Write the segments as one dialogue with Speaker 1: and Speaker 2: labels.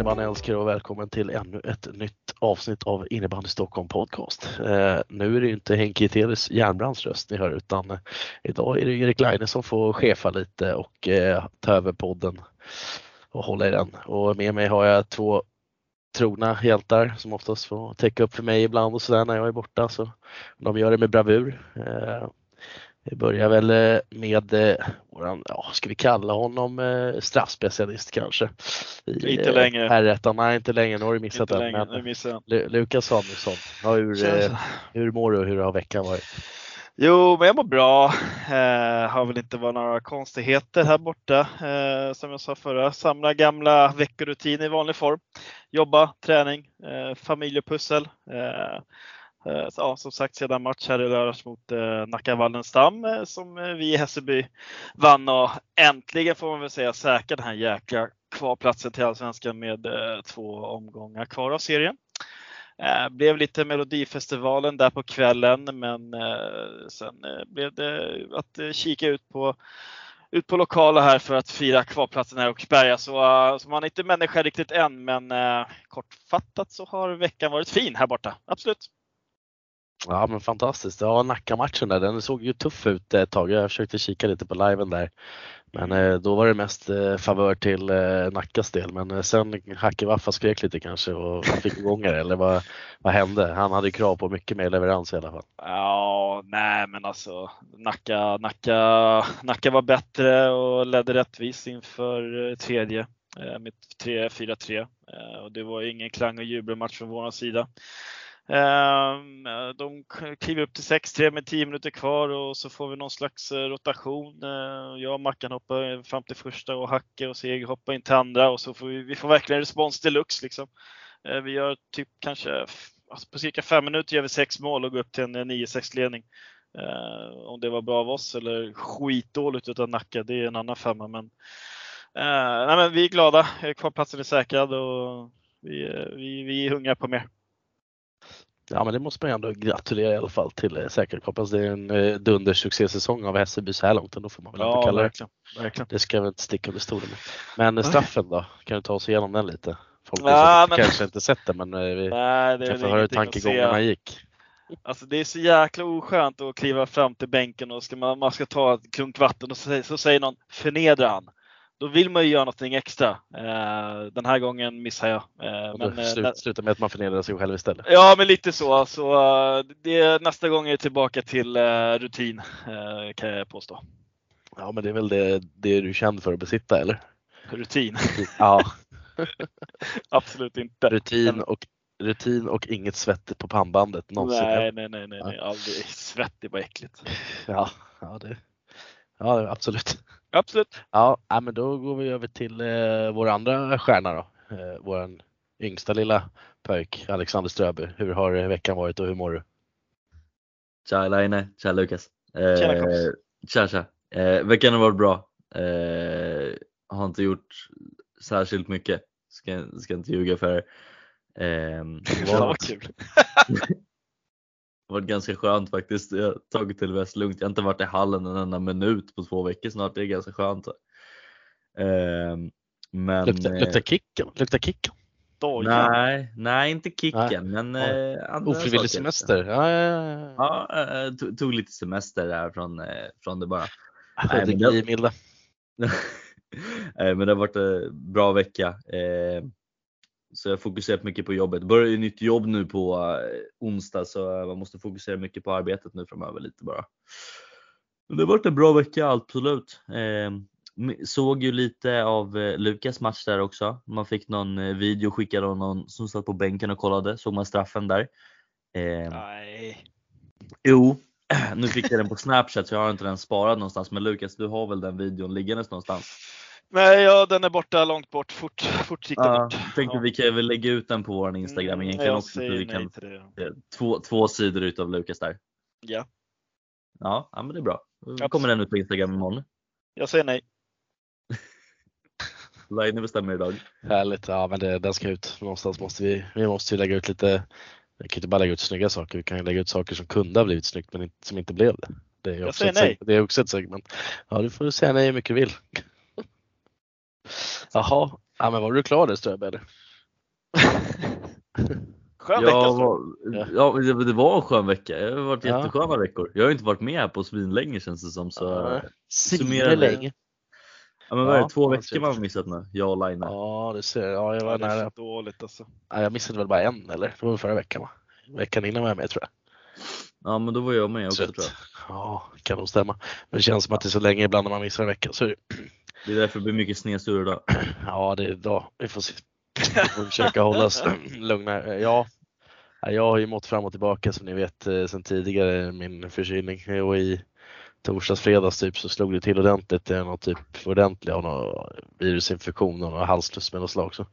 Speaker 1: Innebandyälskare och välkommen till ännu ett nytt avsnitt av Innebandy Stockholm Podcast. Eh, nu är det inte Henke Teles järnbrands röst ni hör utan eh, idag är det Erik Leine som får chefa lite och eh, ta över podden och hålla i den. Och med mig har jag två trogna hjältar som oftast får täcka upp för mig ibland och sådär när jag är borta. Så de gör det med bravur. Eh, Eh, vi börjar väl eh, med eh, våran, ja, ska vi kalla honom eh, straffspecialist kanske?
Speaker 2: I, inte längre.
Speaker 1: Herrettan, nej inte längre, nu har du missat
Speaker 2: inte
Speaker 1: den.
Speaker 2: Men,
Speaker 1: missat. Lukas Samuelsson, ja, hur, eh, hur mår du och hur har veckan varit?
Speaker 2: Jo, men jag mår bra. Eh, har väl inte varit några konstigheter här borta. Eh, som jag sa förra, samla gamla veckorutiner i vanlig form. Jobba, träning, eh, familjepussel. Eh, Eh, så, ja, som sagt sedan match här i lördags mot eh, Nacka Wallenstam eh, som eh, vi i Hässelby vann och äntligen får man väl säga säkra den här jäkla kvarplatsen till Allsvenskan med eh, två omgångar kvar av serien. Blev lite Melodifestivalen där på kvällen men sen blev det att kika ut på ut på lokala här för att fira kvalplatsen här i Åkersberga. Så, så man är inte människa riktigt än men kortfattat så har veckan varit fin här borta. Absolut.
Speaker 1: Ja men fantastiskt. Ja Nacka-matchen där, den såg ju tuff ut ett tag. Jag försökte kika lite på liven där. Men eh, då var det mest eh, favör till eh, Nackas del. Men eh, sen Hacke Waffa skrek lite kanske och fick igång det. Eller vad, vad hände? Han hade krav på mycket mer leverans i alla fall.
Speaker 2: Ja, nej men alltså Nacka, Nacka, Nacka var bättre och ledde rättvist inför eh, tredje eh, med 3-4-3. Och det var ingen klang och jubelmatch från vår sida. Ehm, de kliver upp till 6-3 med 10 minuter kvar och så får vi någon slags eh, rotation. Eh, jag och Mackan hoppar fram till första och Hacke och Seger hoppar in till andra och så får vi, vi får verkligen respons deluxe liksom. Eh, vi gör typ kanske alltså på cirka 5 minuter gör vi 6 mål och går upp till en 9-6 ledning. Om det var bra av oss eller skitdåligt utav Nacka, det är en annan femma. Men, nej, men vi är glada, kvalplatsen är säkrad och vi, vi, vi är hungriga på mer.
Speaker 1: Ja men det måste man ändå gratulera i alla fall till eh, säkert. Hoppas det är en eh, dundersuccésäsong av Hässelby så här långt. Då får man väl ja, kalla verkligen, det. Verkligen. Det ska väl inte sticka under stolen med. Men Nej. straffen då? Kan du ta oss igenom den lite? Folk ja, men... kanske inte sett den men eh, vi Nej, det kan få höra hur tankegångarna gick.
Speaker 2: Alltså det är så jäkla oskönt att kliva fram till bänken och ska man, man ska ta ett klunk vatten och så, så säger någon förnedra han då vill man ju göra någonting extra. Eh, den här gången missar jag.
Speaker 1: Eh, men, eh, slut, sluta med att man förnedrar sig själv istället.
Speaker 2: Ja, men lite så. så det, nästa gång är det tillbaka till rutin kan jag påstå.
Speaker 1: Ja, men det är väl det, det du är känd för att besitta, eller?
Speaker 2: Rutin?
Speaker 1: Ja.
Speaker 2: Absolut inte.
Speaker 1: Rutin och, rutin och inget svett på pannbandet
Speaker 2: någonsin. Nej, nej, nej, nej, nej. aldrig. Svett är bara äckligt.
Speaker 1: Ja, ja, det, ja absolut.
Speaker 2: Absolut.
Speaker 1: Ja, men då går vi över till eh, vår andra stjärna då. Eh, vår yngsta lilla pöjk, Alexander Ströby. Hur har veckan varit och hur mår du?
Speaker 3: Tja Elaine, tja Lukas.
Speaker 2: Eh, tjena
Speaker 3: Tja tja. Eh, veckan har varit bra. Eh, har inte gjort särskilt mycket. Ska, ska inte ljuga för er.
Speaker 2: Eh, vad kul.
Speaker 3: Det varit ganska skönt faktiskt. Jag har tagit till väst lugnt. Jag har inte varit i hallen en enda minut på två veckor snart. Det är ganska skönt.
Speaker 1: Ehm, men, luktar, eh, luktar kicken? Luktar kicken?
Speaker 3: Nej, nej, inte kicken. Nej. Men,
Speaker 1: eh, Ofrivillig semester? Ja, ja,
Speaker 3: ja. ja eh, tog, tog, lite semester där från, eh, från det bara.
Speaker 1: Nej, men, det,
Speaker 3: men det har varit en bra vecka. Eh, så jag har fokuserat mycket på jobbet. Börjar ju nytt jobb nu på eh, onsdag så man måste fokusera mycket på arbetet nu framöver lite bara. Men det har varit en bra vecka absolut. Eh, såg ju lite av eh, Lukas match där också. Man fick någon eh, video skickad av någon som satt på bänken och kollade. Såg man straffen där?
Speaker 2: Eh, Nej.
Speaker 3: Jo, nu fick jag den på snapchat så jag har inte den sparad någonstans. Men Lukas du har väl den videon liggandes någonstans?
Speaker 2: Nej, ja, den är borta långt bort. Fort, fort sikta
Speaker 3: Ja,
Speaker 2: bort.
Speaker 3: tänkte
Speaker 2: Ja.
Speaker 3: vi kan väl lägga ut den på vår Instagram
Speaker 2: Mm,
Speaker 3: egentligen också. Vi kan, eh, två, två sidor utav Lukas där.
Speaker 2: Ja,
Speaker 3: Ja, ja men det är bra. Då kommer den ut på Instagram imorgon.
Speaker 2: jag säger nej.
Speaker 3: Line bestämmer idag.
Speaker 1: Härligt, ja men det, den ska ut. Någonstans måste vi, vi måste ju lägga ut lite, vi kan inte bara lägga ut snygga saker, vi kan lägga ut saker som kunde ha blivit snyggt men inte, som inte blev det. Det är,
Speaker 2: Jag
Speaker 1: också
Speaker 2: säger
Speaker 1: ett,
Speaker 2: nej.
Speaker 1: seg- det är också ett segment. Ja du får säga nej hur mycket du vill. Jaha, ja, men var du klar där Ströbe eller?
Speaker 2: Skön vecka.
Speaker 3: Jag var,
Speaker 1: Ja.
Speaker 3: ja, det- det var en skön vecka. Det har varit
Speaker 1: Ja.
Speaker 3: jättesköna veckor. Jag har inte varit med här på svinlänge känns det som. Så,
Speaker 1: Ja, Svinlänge.
Speaker 3: länge. ja, men vad är det, två veckor man har missat nu? Jag och Line.
Speaker 1: Ja du ser, ja jag var
Speaker 2: Ja, det är
Speaker 1: nära.
Speaker 2: så dåligt alltså.
Speaker 1: Ja, jag missade väl bara en eller? Det var förra veckan va? Veckan innan var jag med tror jag.
Speaker 3: Ja men då var jag med också
Speaker 1: Så
Speaker 3: tror jag.
Speaker 1: Ja, kan nog stämma. Men det känns som att det är så länge ibland när man missar en vecka. Så är det-
Speaker 3: är därför det blir mycket snedsurr idag.
Speaker 1: Ja, det är idag. Vi får, se. Vi får försöka hålla oss lugna. Ja, ja, jag har ju mått fram och tillbaka som ni vet eh, sen sedan tidigare min förkylning och i torsdags, fredags typ så slog det till ordentligt. Det är någon typ ordentlig av någon virusinfektion och någon halsfluss med något slag. Så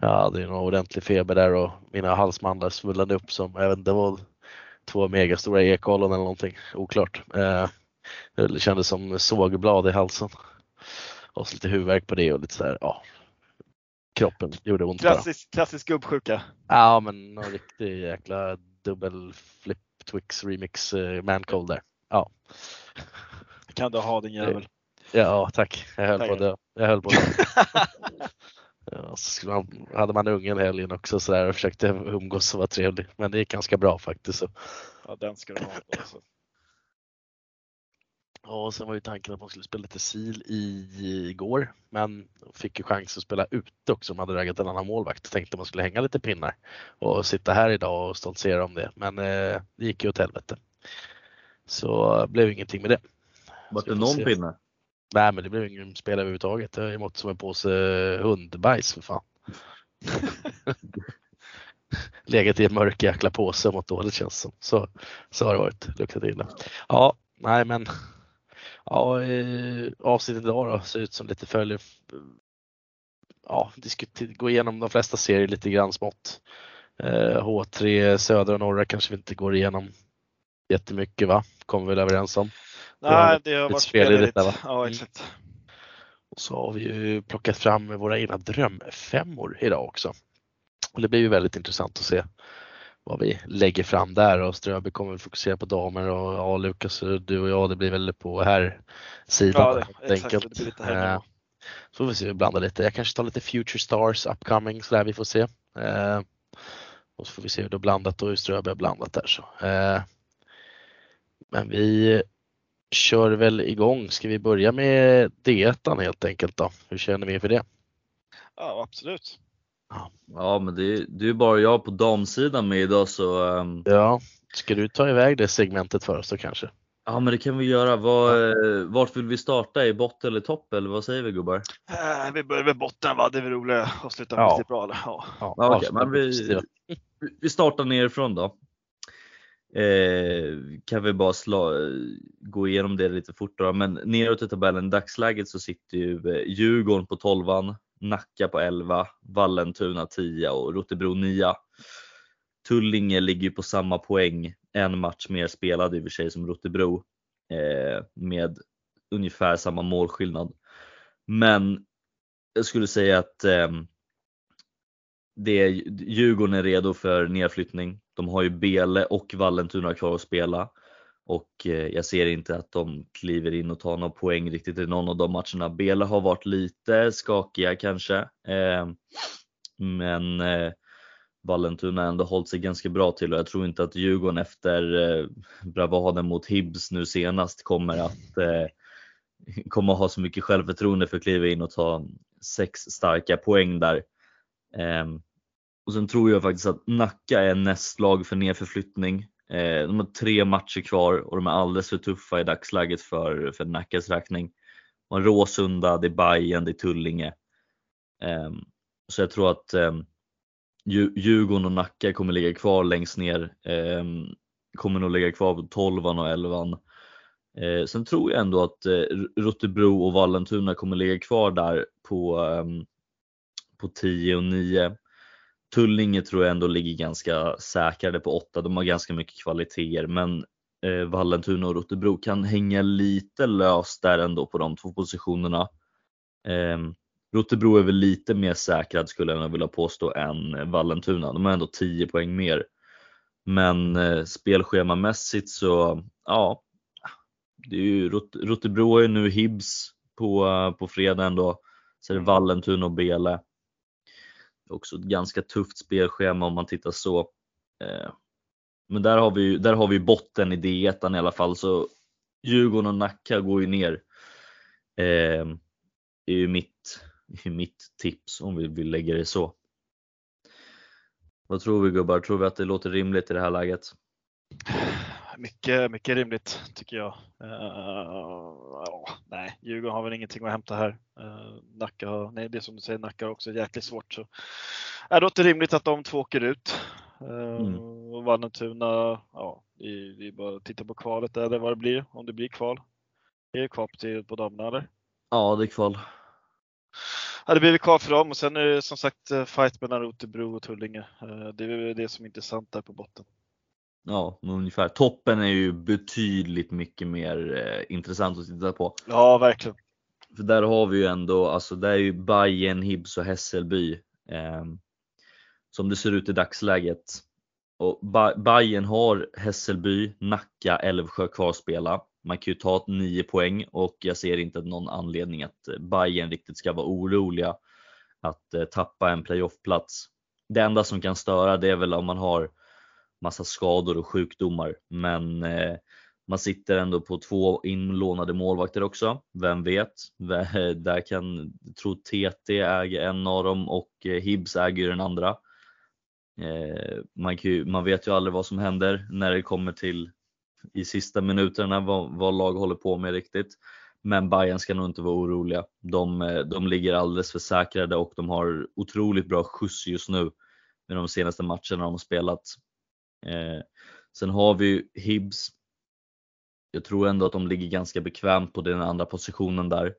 Speaker 1: jag hade ju någon ordentlig feber där och mina halsmandlar svullnade upp som, jag vet inte, det var två megastora ekollon eller någonting, oklart. Eh, det kändes som sågblad i halsen. Och så lite huvudvärk på det och lite sådär, ja. Kroppen gjorde ont bara.
Speaker 2: Klassisk, klassisk gubbsjuka.
Speaker 1: Ja men någon riktig jäkla dubbel flip Twix remix eh, mancold där. Ja.
Speaker 2: Kan du ha din jävel.
Speaker 1: Ja tack, jag höll på
Speaker 2: Tackar.
Speaker 1: det. Jag höll på det. Ja, så man, hade man ungen helgen också så där och försökte umgås och vara trevlig. Men det gick ganska bra faktiskt. Så.
Speaker 2: Ja, den ska du ha. Alltså.
Speaker 1: Ja, och sen var ju tanken att man skulle spela lite sil i, igår, men fick ju chans att spela ute också. De hade raggat en annan målvakt. Tänkte man skulle hänga lite pinnar och sitta här idag och stoltsera om det. Men eh, det gick ju åt helvete. Så eh, blev ingenting med det.
Speaker 3: Var det någon
Speaker 1: se.
Speaker 3: pinne?
Speaker 1: Nej, men det blev ingen spel överhuvudtaget. Det är mått som en påse hundbajs för fan. Legat i en mörk jäkla påse och mått dåligt känns som. Så, så har det varit. Luktat illa. Ja, nej men. Ja, eh, avsnittet idag då ser ut som lite följer. Ja, gå igenom de flesta serier lite grann smått. Eh, H3 södra och norra kanske vi inte går igenom jättemycket va? Kommer vi väl överens om.
Speaker 2: Nej, det har varit
Speaker 1: spelledigt
Speaker 2: spelledigt.
Speaker 1: där, va?
Speaker 2: Ja,
Speaker 1: Mm.
Speaker 2: exakt.
Speaker 1: Och så har vi ju plockat fram våra egna drömfemmor idag också. Och det blir ju väldigt intressant att se vad vi lägger fram där och Ströby kommer fokusera på damer och ja, Lukas, du och jag, det blir väl på här sidan
Speaker 2: Ja,
Speaker 1: helt enkelt. Eh. Så får vi se, vi blandar lite. Jag kanske tar lite Future Stars upcoming så där vi får se. Eh, och så får vi se hur det är blandat och hur Ströby har blandat där. Så. Eh, men vi kör väl igång. Ska vi börja med D1 helt enkelt då? Hur känner vi inför det?
Speaker 2: Ja, absolut.
Speaker 3: Ja men det, är- det är ju bara jag på damsidan med idag så ehm,
Speaker 1: Ja, ska du ta iväg det segmentet för oss då kanske?
Speaker 3: Ja men det kan vi göra. Var, eh, vart vill vi starta? I botten eller topp eller vad säger vi gubbar?
Speaker 2: Eh, Vi börjar med botten va? Det är väl roligt att sluta
Speaker 1: Ja.
Speaker 2: riktigt bra eller? Ja.
Speaker 1: Ja,
Speaker 3: Ja,
Speaker 1: avsluta
Speaker 3: men vi, vi startar nerifrån då. Eh, kan vi bara slå, gå igenom det lite fortare. Men neråt i tabellen, i dagsläget så sitter ju eh, Djurgården på 12 Nacka på 11, Vallentuna 10 och Rotebro 9. Tullinge ligger ju på samma poäng, en match mer spelad i och för sig som Rotebro eh, med ungefär samma målskillnad. Men jag skulle säga att eh, det är, Djurgården är redo för nedflyttning. De har ju Bele och Vallentuna kvar att spela och eh, jag ser inte att de kliver in och tar någon poäng riktigt i någon av de matcherna. Bela har varit lite skakiga kanske, ehm, men eh, Vallentuna har ändå hållit sig ganska bra till och jag tror inte att Djurgården efter eh, bravaden mot Hibs nu senast kommer att kommer att ha så mycket självförtroende för att kliva in och ta sex starka poäng där. Ehm, och sen tror jag faktiskt att Nacka är näst lag för nedförflyttning. Eh, de har tre matcher kvar och de är alldeles för tuffa i dagsläget för, för Nackas räkning. Man Råsunda, det är Bayern, det är Tullinge. Ehm, så jag tror att um, Djurgården och Nacka kommer ligga kvar längst ner. Ehm, kommer nog ligga kvar på 12 och 11 Eh, sen tror jag ändå att eh, Rotebro och Vallentuna kommer ligga kvar där på, på 10 och 9. Tullinge tror jag ändå ligger ganska säkrade på 8. De har ganska mycket kvaliteter men eh, Vallentuna och Rotebro kan hänga lite löst där ändå på de två positionerna. Eh, Rotebro är väl lite mer säkrad skulle jag vilja påstå än Vallentuna. De har ändå 10 poäng mer. Men eh, spelschemamässigt så ja, det är ju Rot Rotebro är nu Hibs på, eh, på fredag ändå. Så är det Vallentuna och Bele. Också ett ganska tufft spelschema om man tittar så. Eh, men där har vi, där har vi botten i D1 i alla fall så Djurgården och Nacka går ju ner. Eh, det är ju mitt, är mitt tips om vi vill lägga det så. Vad tror vi gubbar? Tror vi att det låter rimligt i det här läget?
Speaker 2: Mycket, mycket rimligt tycker jag. Uh, nej, Djurgården har väl ingenting att hämta här. Uh, Nacka har, nej det är som du säger, Nacka har också jäkligt svårt. Så. Uh, det låter rimligt att de två åker ut. Uh, mm. Vallentuna, ja, vi, vi bara tittar på kvalet eller vad det blir, om det blir kval. Det är kval till på damerna eller?
Speaker 3: Ja, det är kval.
Speaker 2: Ja, det blir kvar för dem och sen är det som sagt fight mellan Rotebro och Tullinge. Det är det som är intressant där på botten.
Speaker 3: Ja, ungefär. Toppen är ju betydligt mycket mer eh, intressant att titta på.
Speaker 2: Ja, verkligen.
Speaker 3: För där har vi ju ändå, alltså där är ju Bayern, Hibs och Hässelby eh, som det ser ut i dagsläget. Och ba Bayern har Hässelby, Nacka, Älvsjö kvar att spela. Man kan ju ta 9 poäng och jag ser inte någon anledning att Bayern riktigt ska vara oroliga att eh, tappa en playoffplats. Det enda som kan störa det är väl om man har massa skador och sjukdomar. Men eh, man sitter ändå på två inlånade målvakter också. Vem vet? Där kan, jag tror TT äger en av dem och eh, Hibs äger den andra. Eh, man, ju, man, vet ju aldrig vad som händer när det kommer till i sista minuterna vad, vad lag håller på med riktigt. Men Bayern ska nog inte vara oroliga. De, eh, de ligger alldeles för säkrade och de har otroligt bra skjuts just nu med de senaste matcherna de har spelat. Eh, sen har vi Hibs. Jag tror ändå att de ligger ganska bekvämt på den andra positionen där.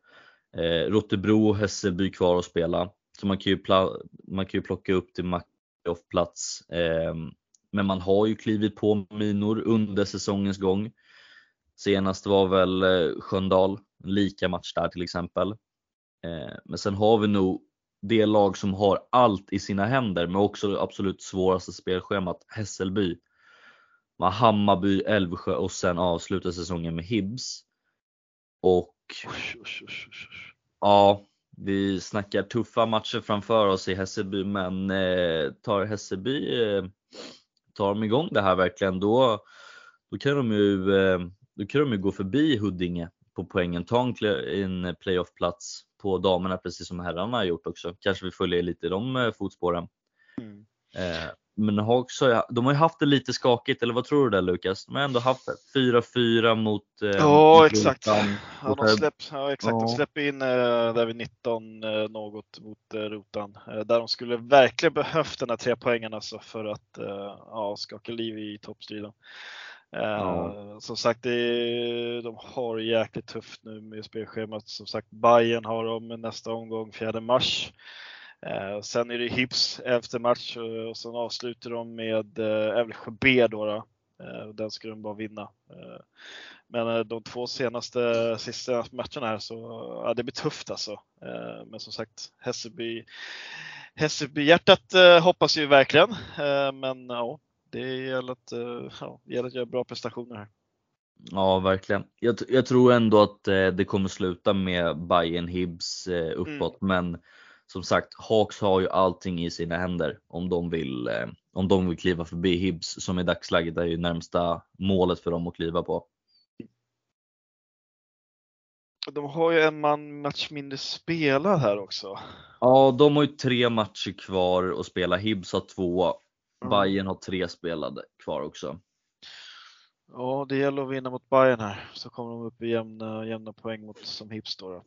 Speaker 3: Eh, Rotebro och Hässelby kvar att spela. Så man kan ju, man kan ju plocka upp till plats eh, Men man har ju klivit på minor under säsongens gång. Senast var väl eh, Sköndal, lika match där till exempel. Eh, men sen har vi nog det lag som har allt i sina händer men också det absolut svåraste spelschemat, Hässelby. Man Hammarby, Älvsjö och sen avslutar säsongen med Hibs. Och ja, vi snackar tuffa matcher framför oss i Hässelby men eh, tar Hässelby eh, tar de igång det här verkligen då, då kan de ju eh, då kan de ju gå förbi Huddinge på poängen, ta en playoffplats på damerna precis som herrarna har gjort också. Kanske vi följer lite i de eh, fotspåren. Mm. Eh, men har också, de har ju haft det lite skakigt, eller vad tror du där Lukas? De har ändå haft 4-4 mot
Speaker 2: eh, Ja exakt. Ja, de, släpp, ja, exakt. Ja. de släpper in eh, där vid 19 eh, något mot eh, Rotan. Eh, där de skulle verkligen behövt den här tre poängen alltså för att eh, ja, skaka liv i toppstriden. Ja. Eh, som sagt, de har jäkligt tufft nu med spelschemat. Som sagt, Bayern har de nästa omgång 4 mars. Eh, sen är det Hips efter match eh, och sen avslutar de med Älvsjö B då. då. den ska de bara vinna. men de två senaste sista matcherna här så ja, det blir tufft alltså. men som sagt, Hässelby Hässelby hjärtat hoppas ju verkligen. men ja, det gäller att, eh, ja, gäller att göra bra prestationer här.
Speaker 3: Ja, verkligen. Jag, jag tror ändå att eh, det kommer sluta med Bayern Hibs eh, uppåt, mm. men som sagt, Hawks har ju allting i sina händer om de vill, om de vill kliva förbi Hibs som i dagsläget är ju närmsta målet för dem att kliva på.
Speaker 2: De har ju en man match mindre spelad här också.
Speaker 3: Ja, de har ju tre matcher kvar att spela. Hibs har två Mm. Bayern har tre spelade kvar också.
Speaker 2: Ja, det gäller att vinna mot Bayern här så kommer de upp i jämna, jämna poäng mot som Hips då.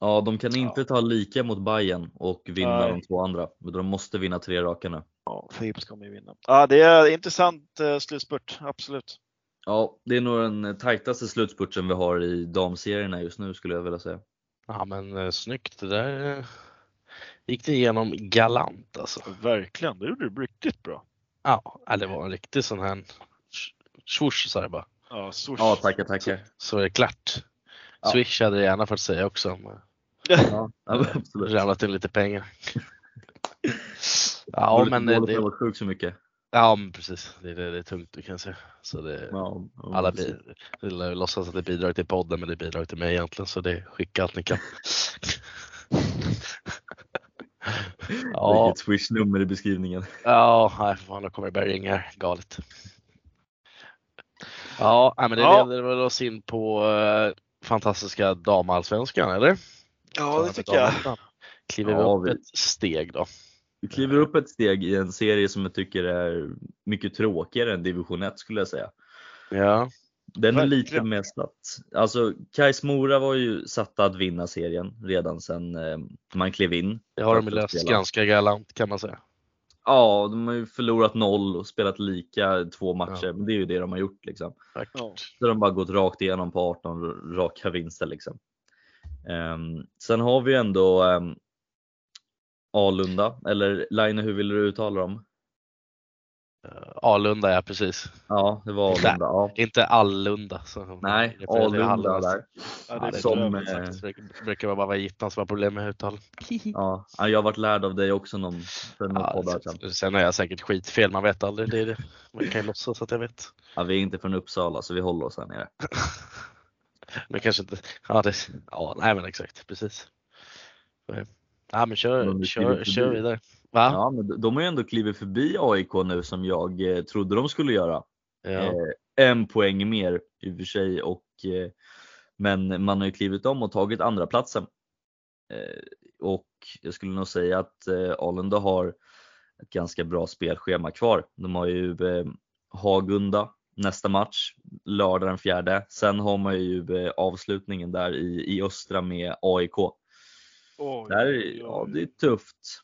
Speaker 3: Ja, de kan inte ja. ta lika mot Bayern och vinna Nej. de två andra. De måste vinna tre raka nu.
Speaker 2: Ja, för Hips kommer ju vinna. Ja, det är intressant eh, slutspurt, absolut.
Speaker 3: Ja, det är nog den tajtaste slutspurten vi har i damserierna just nu skulle jag vilja säga.
Speaker 1: Ja men eh, snyggt, det där eh, gick det igenom galant alltså.
Speaker 2: Verkligen, det gjorde du riktigt bra.
Speaker 1: Ja, det var en riktig sån här swoosh sa jag bara.
Speaker 2: Ja, swoosh.
Speaker 3: Ja, tackar, tackar.
Speaker 1: Så är det klart.
Speaker 3: Ja.
Speaker 1: Swish hade jag gärna fått säga också. om, eh,
Speaker 3: Ja, absolut.
Speaker 1: Ramlat in lite pengar.
Speaker 3: Ja,
Speaker 1: men det,
Speaker 3: det varit sjukt så mycket.
Speaker 1: ja men precis, det, det, det är tungt du kan säga. Så det,
Speaker 3: Ja, ja,
Speaker 1: alla bi- låtsas att det bidrar till podden men det bidrar till mig egentligen så det skicka allt ni kan. ja,
Speaker 3: Vilket swish-nummer i beskrivningen.
Speaker 1: ja, nej för fan då kommer det börja ringa här. galet. Ja, men det
Speaker 2: Ja.
Speaker 1: leder väl oss in på eh, fantastiska damallsvenskan eller?
Speaker 2: Ja, det tycker jag.
Speaker 1: Kliver
Speaker 3: Ja,
Speaker 1: vi
Speaker 3: vi-
Speaker 1: upp ett steg då?
Speaker 3: Vi kliver upp ett steg i en serie som jag tycker är mycket tråkigare än division 1 skulle jag säga.
Speaker 1: Ja,
Speaker 3: Den är lite mer satt. Alltså Kais Mora var ju satta att vinna serien redan sedan eh, man klev in.
Speaker 1: det har de löst ganska galant kan man säga.
Speaker 3: Ja, de har ju förlorat noll och spelat lika två matcher.
Speaker 1: Ja.
Speaker 3: Men det är ju det de har gjort liksom.
Speaker 2: Ja.
Speaker 3: Så de har bara gått rakt igenom på 18 raka vinster liksom. Ehm, sen har vi ändå um, Alunda, eller Line hur vill du uttala dem?
Speaker 1: Uh, Alunda ja precis.
Speaker 3: Ja, det var
Speaker 1: Inte-
Speaker 3: Alunda. Ja.
Speaker 1: Inte Allunda. Så
Speaker 3: Nej, Alunda där.
Speaker 2: Ja, det
Speaker 3: som, eh.
Speaker 1: Det brukar vara bara gittan som har problem med uttal.
Speaker 3: Ja, ja, jag har varit lärd av dig också någon, för några
Speaker 1: Ja,
Speaker 3: sedan.
Speaker 1: sen- sen har jag säkert skitfel, man vet aldrig. Det är det. Man kan ju låtsas att jag vet.
Speaker 3: Ja, vi är inte från Uppsala så vi håller oss här nere.
Speaker 1: Men kanske inte. Ja, det, ja nej men exakt, precis. Ja men kör, kör, kör vidare. Va?
Speaker 3: Ja, men de- har ju ändå klivit förbi AIK nu som jag eh, trodde de skulle göra.
Speaker 1: Ja.
Speaker 3: Eh, en poäng mer i och för sig och eh, men man har ju klivit om och tagit andra platsen. Eh, och jag skulle nog säga att eh, Alunda har ett ganska bra spelschema kvar. De har ju eh, Hagunda nästa match lördag den fjärde. Sen har man ju eh, avslutningen där i, i östra med AIK.
Speaker 2: Oj,
Speaker 3: Där,
Speaker 2: oj,
Speaker 3: ja, det är tufft.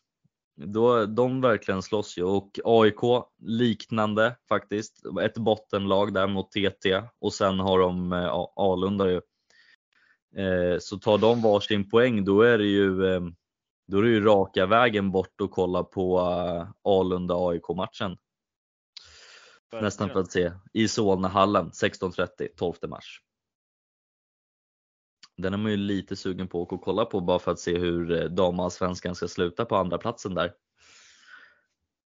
Speaker 3: Då, de verkligen slåss ju och AIK liknande faktiskt. Ett bottenlag där mot TT och sen har de eh, A- Alunda ju. Eh, så tar de varsin poäng då är det ju, eh, då är det ju raka vägen bort och kolla på eh, Alunda AIK matchen. Nästan för att se i Solnahallen 16.30 12 mars. Den är man ju lite sugen på att och kolla på bara för att se hur eh, damallsvenskan ska sluta på andra platsen där.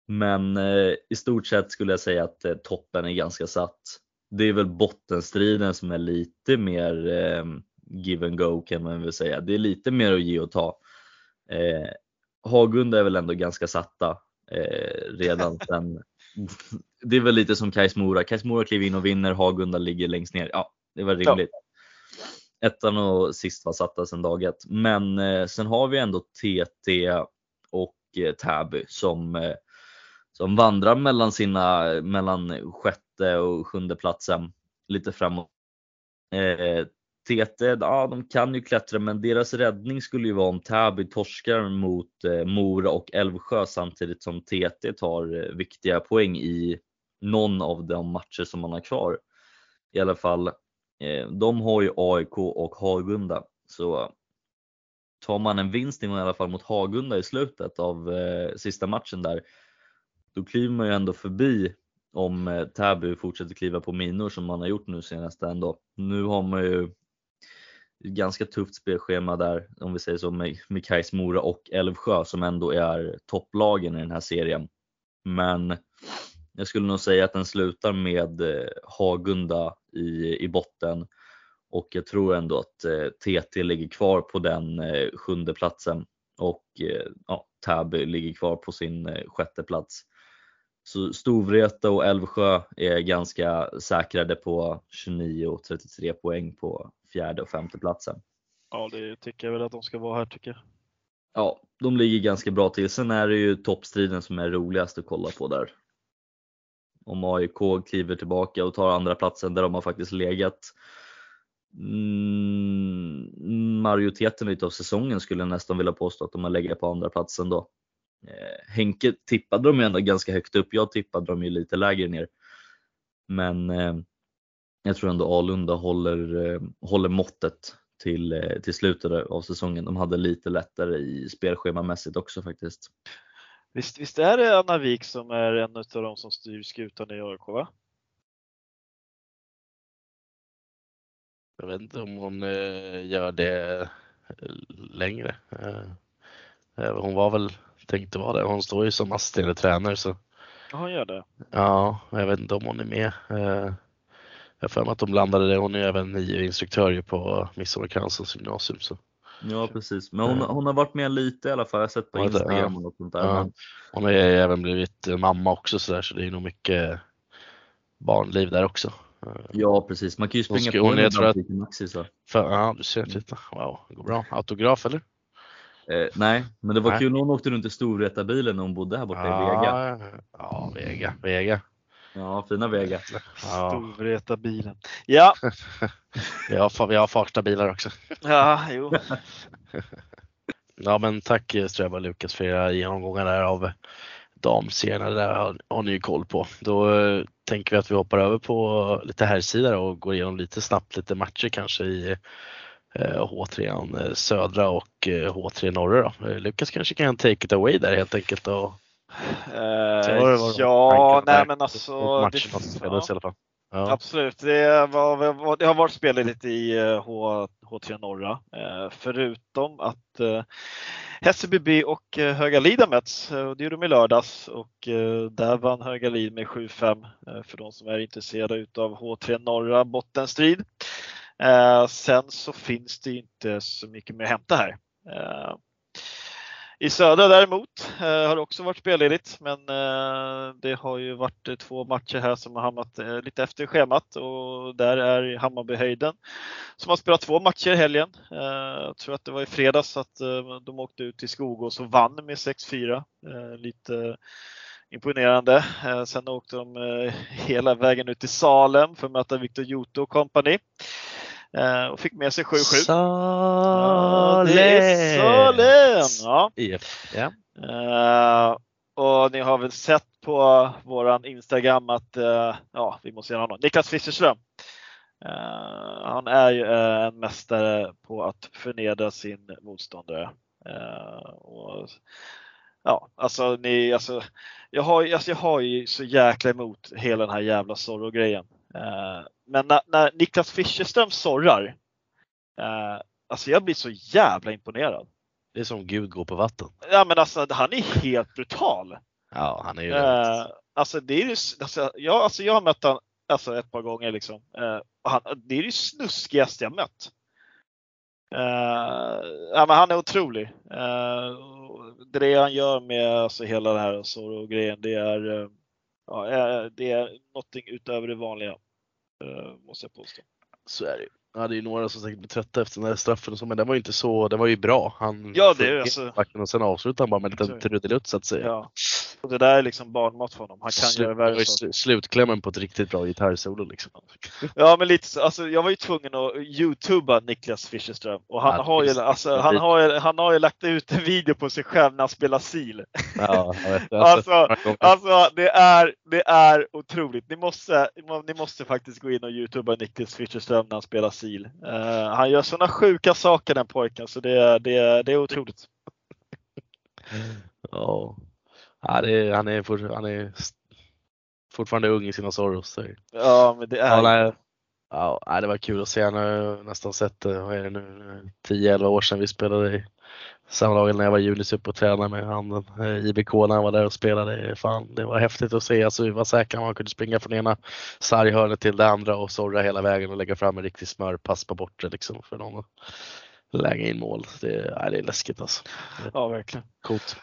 Speaker 3: Men eh, i stort sett skulle jag säga att eh, toppen är ganska satt. Det är väl bottenstriden som är lite mer eh, give and go kan man väl säga. Det är lite mer att ge och ta. Eh, Hagunda är väl ändå ganska satta eh, redan sen. Det är väl lite som Kais Mora. Kais Mora kliver in och vinner, Hagunda ligger längst ner. Ja, det var rimligt. Ettan och sist var satta sedan dag ett. Men eh, sen har vi ändå TT och eh, Täby som, eh, som vandrar mellan sina, mellan sjätte och sjunde platsen lite framåt. Eh, TT, ja de kan ju klättra men deras räddning skulle ju vara om Täby torskar mot eh, Mora och Älvsjö samtidigt som TT tar eh, viktiga poäng i någon av de matcher som man har kvar. I alla fall, Eh, de har ju AIK och Hagunda så eh, tar man en vinst i alla fall mot Hagunda i slutet av eh, sista matchen där, då kliver man ju ändå förbi om eh, Täby fortsätter kliva på minor som man har gjort nu senast ändå. Nu har man ju ett ganska tufft spelschema där om vi säger så med, med Kais Mora och Älvsjö som ändå är topplagen i den här serien. Men jag skulle nog säga att den slutar med eh, Hagunda i, i botten och jag tror ändå att eh, TT ligger kvar på den eh, sjunde platsen och eh, ja, Täby ligger kvar på sin eh, sjätte plats. Så Storvreta och Älvsjö är ganska säkrade på 29 och 33 poäng på fjärde och femte platsen.
Speaker 2: Ja, det tycker jag väl att de ska vara här tycker jag.
Speaker 3: Ja, de ligger ganska bra till. Sen är det ju toppstriden som är roligast att kolla på där. Om AIK kliver tillbaka och tar andra platsen där de har faktiskt legat mm, majoriteten utav säsongen skulle jag nästan vilja påstå att de har legat på andra platsen då. Eh, Henke tippade de ju ändå ganska högt upp. Jag tippade dem ju lite lägre ner. Men eh, jag tror ändå Alunda håller, eh, håller måttet till, eh, till slutet av säsongen. De hade lite lättare i spelschemamässigt också faktiskt.
Speaker 2: Visst, visst är det Anna Wik som är en av de som styr skutan i AIK va?
Speaker 1: Jag vet inte om hon eh, gör det eh, längre. Eh, hon var väl, tänkte vara det. Hon står ju som assisterande tränare så.
Speaker 2: Ja, hon gör det.
Speaker 1: Ja, jag vet inte om hon är med. Jag har för mig att de blandade det. Hon är även NIO-instruktör på Midsommarkransens gymnasium. Så.
Speaker 3: Ja precis, men hon, hon har varit med lite i alla fall. Jag har sett på Instagram och sånt där. Ja.
Speaker 1: Hon har ju även blivit mamma också så, där, så det är nog mycket barnliv där också.
Speaker 3: Ja precis, man kan ju springa
Speaker 1: på
Speaker 3: henne
Speaker 1: ibland till Maxi så. För, ja du ser, titta. Wow, det går bra. Autograf eller?
Speaker 3: Eh, nej, men det var nej. kul när hon åkte runt i Storvreta-bilen när hon bodde här borta
Speaker 1: ja,
Speaker 3: i Vega.
Speaker 1: Ja, Vega, Vega.
Speaker 3: Ja, fina Vega.
Speaker 2: Ja. Storvreta-bilen. Ja.
Speaker 1: vi, har, vi har Farsta-bilar också.
Speaker 2: Ja, jo.
Speaker 1: ja, men tack Ströba och Lukas för era genomgångar där av damserierna. Det där har ni ju koll på. Då eh, tänker vi att vi hoppar över på lite herrsidor och går igenom lite snabbt lite matcher kanske i H3 eh, södra och H3 norra. Då. Lukas kanske kan take it away där helt enkelt. Och
Speaker 2: Uh, ja, nej men alltså.
Speaker 1: Matchen det, spelades ja. i alla fall.
Speaker 2: Ja. Absolut, det, var, det har varit spel lite i H, H3 norra. Eh, förutom att eh, Hässelby och eh, Höga Lid har mötts. Det gjorde de i lördags och eh, där vann Höga Lid med 7-5 eh, för de som är intresserade utav H3 norra bottenstrid. Eh, sen så finns det inte så mycket mer att hämta här. I södra däremot eh, har det också varit spelledigt, men eh, det har ju varit eh, två matcher här som har hamnat eh, lite efter schemat och där är Hammarbyhöjden som har spelat två matcher i helgen. Eh, jag tror att det var i fredags att eh, de åkte ut till Skogås och vann med 6-4. lite imponerande. sen åkte de hela vägen ut till Salem för att möta Victor Joto Company. kompani och fick med sig 7-7.
Speaker 1: Salem!
Speaker 2: Ja, Salem! Ja.
Speaker 1: IF. Ja.
Speaker 2: Uh, och ni har väl sett på våran Instagram att uh, ja, vi måste göra honom. Niklas Fischerström. Uh, han är ju en mästare på att förnedra sin motståndare. och, ja, alltså, ni, alltså, jag, har, alltså, jag har ju så jäkla emot hela den här jävla Zorro-grejen. Men när, när Niklas Fischerström sorrar, eh, alltså jag blir så jävla imponerad.
Speaker 1: Det är som Gud går på vatten.
Speaker 2: Ja men alltså han är helt brutal.
Speaker 1: Ja han är ju
Speaker 2: eh, Alltså det är ju, alltså, jag, alltså jag har mött honom alltså, ett par gånger liksom. Eh, han, det är det snuskigaste jag mött. Uh, ja, men han är otrolig. Uh, det han gör med alltså, hela det här Zorro-grejen, det är, ja, det är någonting utöver det vanliga. Eh, måste jag påstå.
Speaker 1: Så är det Ja, det är ju några som säkert blir trötta efter den där straffen och så, men den var ju inte så, den var ju bra. Han
Speaker 2: ja, det är alltså...
Speaker 1: Och sen avslutade han bara med en liten trudelutt så att säga.
Speaker 2: Ja. Och det där är liksom barnmat för honom. Han kan Slut, göra värre
Speaker 1: saker. Slutklämmen på ett riktigt bra gitarrsolo liksom.
Speaker 2: Ja, men lite så. Alltså, jag var ju tvungen att youtuba Niklas Fischerström och han, ja, har ju, alltså, han, har ju, han har ju lagt ut en video på sig själv när han spelar sil.
Speaker 1: Ja,
Speaker 2: alltså, alltså det, är, det är otroligt. Ni måste, ni måste faktiskt gå in och youtuba Niklas Fischerström när han spelar sil. Uh, han gör sådana sjuka saker den pojken så det, det, det är otroligt.
Speaker 1: Ja. Ja, är, han, är for, han är fortfarande ung i sina sorros.
Speaker 2: Ja, men det är...
Speaker 1: Ja, ja, det var kul att se. Han har nästan sett, eh, vad är det nu, 10-11 år sedan vi spelade i samma lag när jag var juniorsup och tränade med han eh, IBK när han var där och spelade. Fan, det var häftigt att se. Alltså, vi var säkra man kunde springa från ena sarghörnet till det andra och sorra hela vägen och lägga fram en riktig smörpass på bortre liksom för någon att lägga in mål. Det, nej, det är läskigt alltså.
Speaker 2: Ja, verkligen.
Speaker 1: Coolt.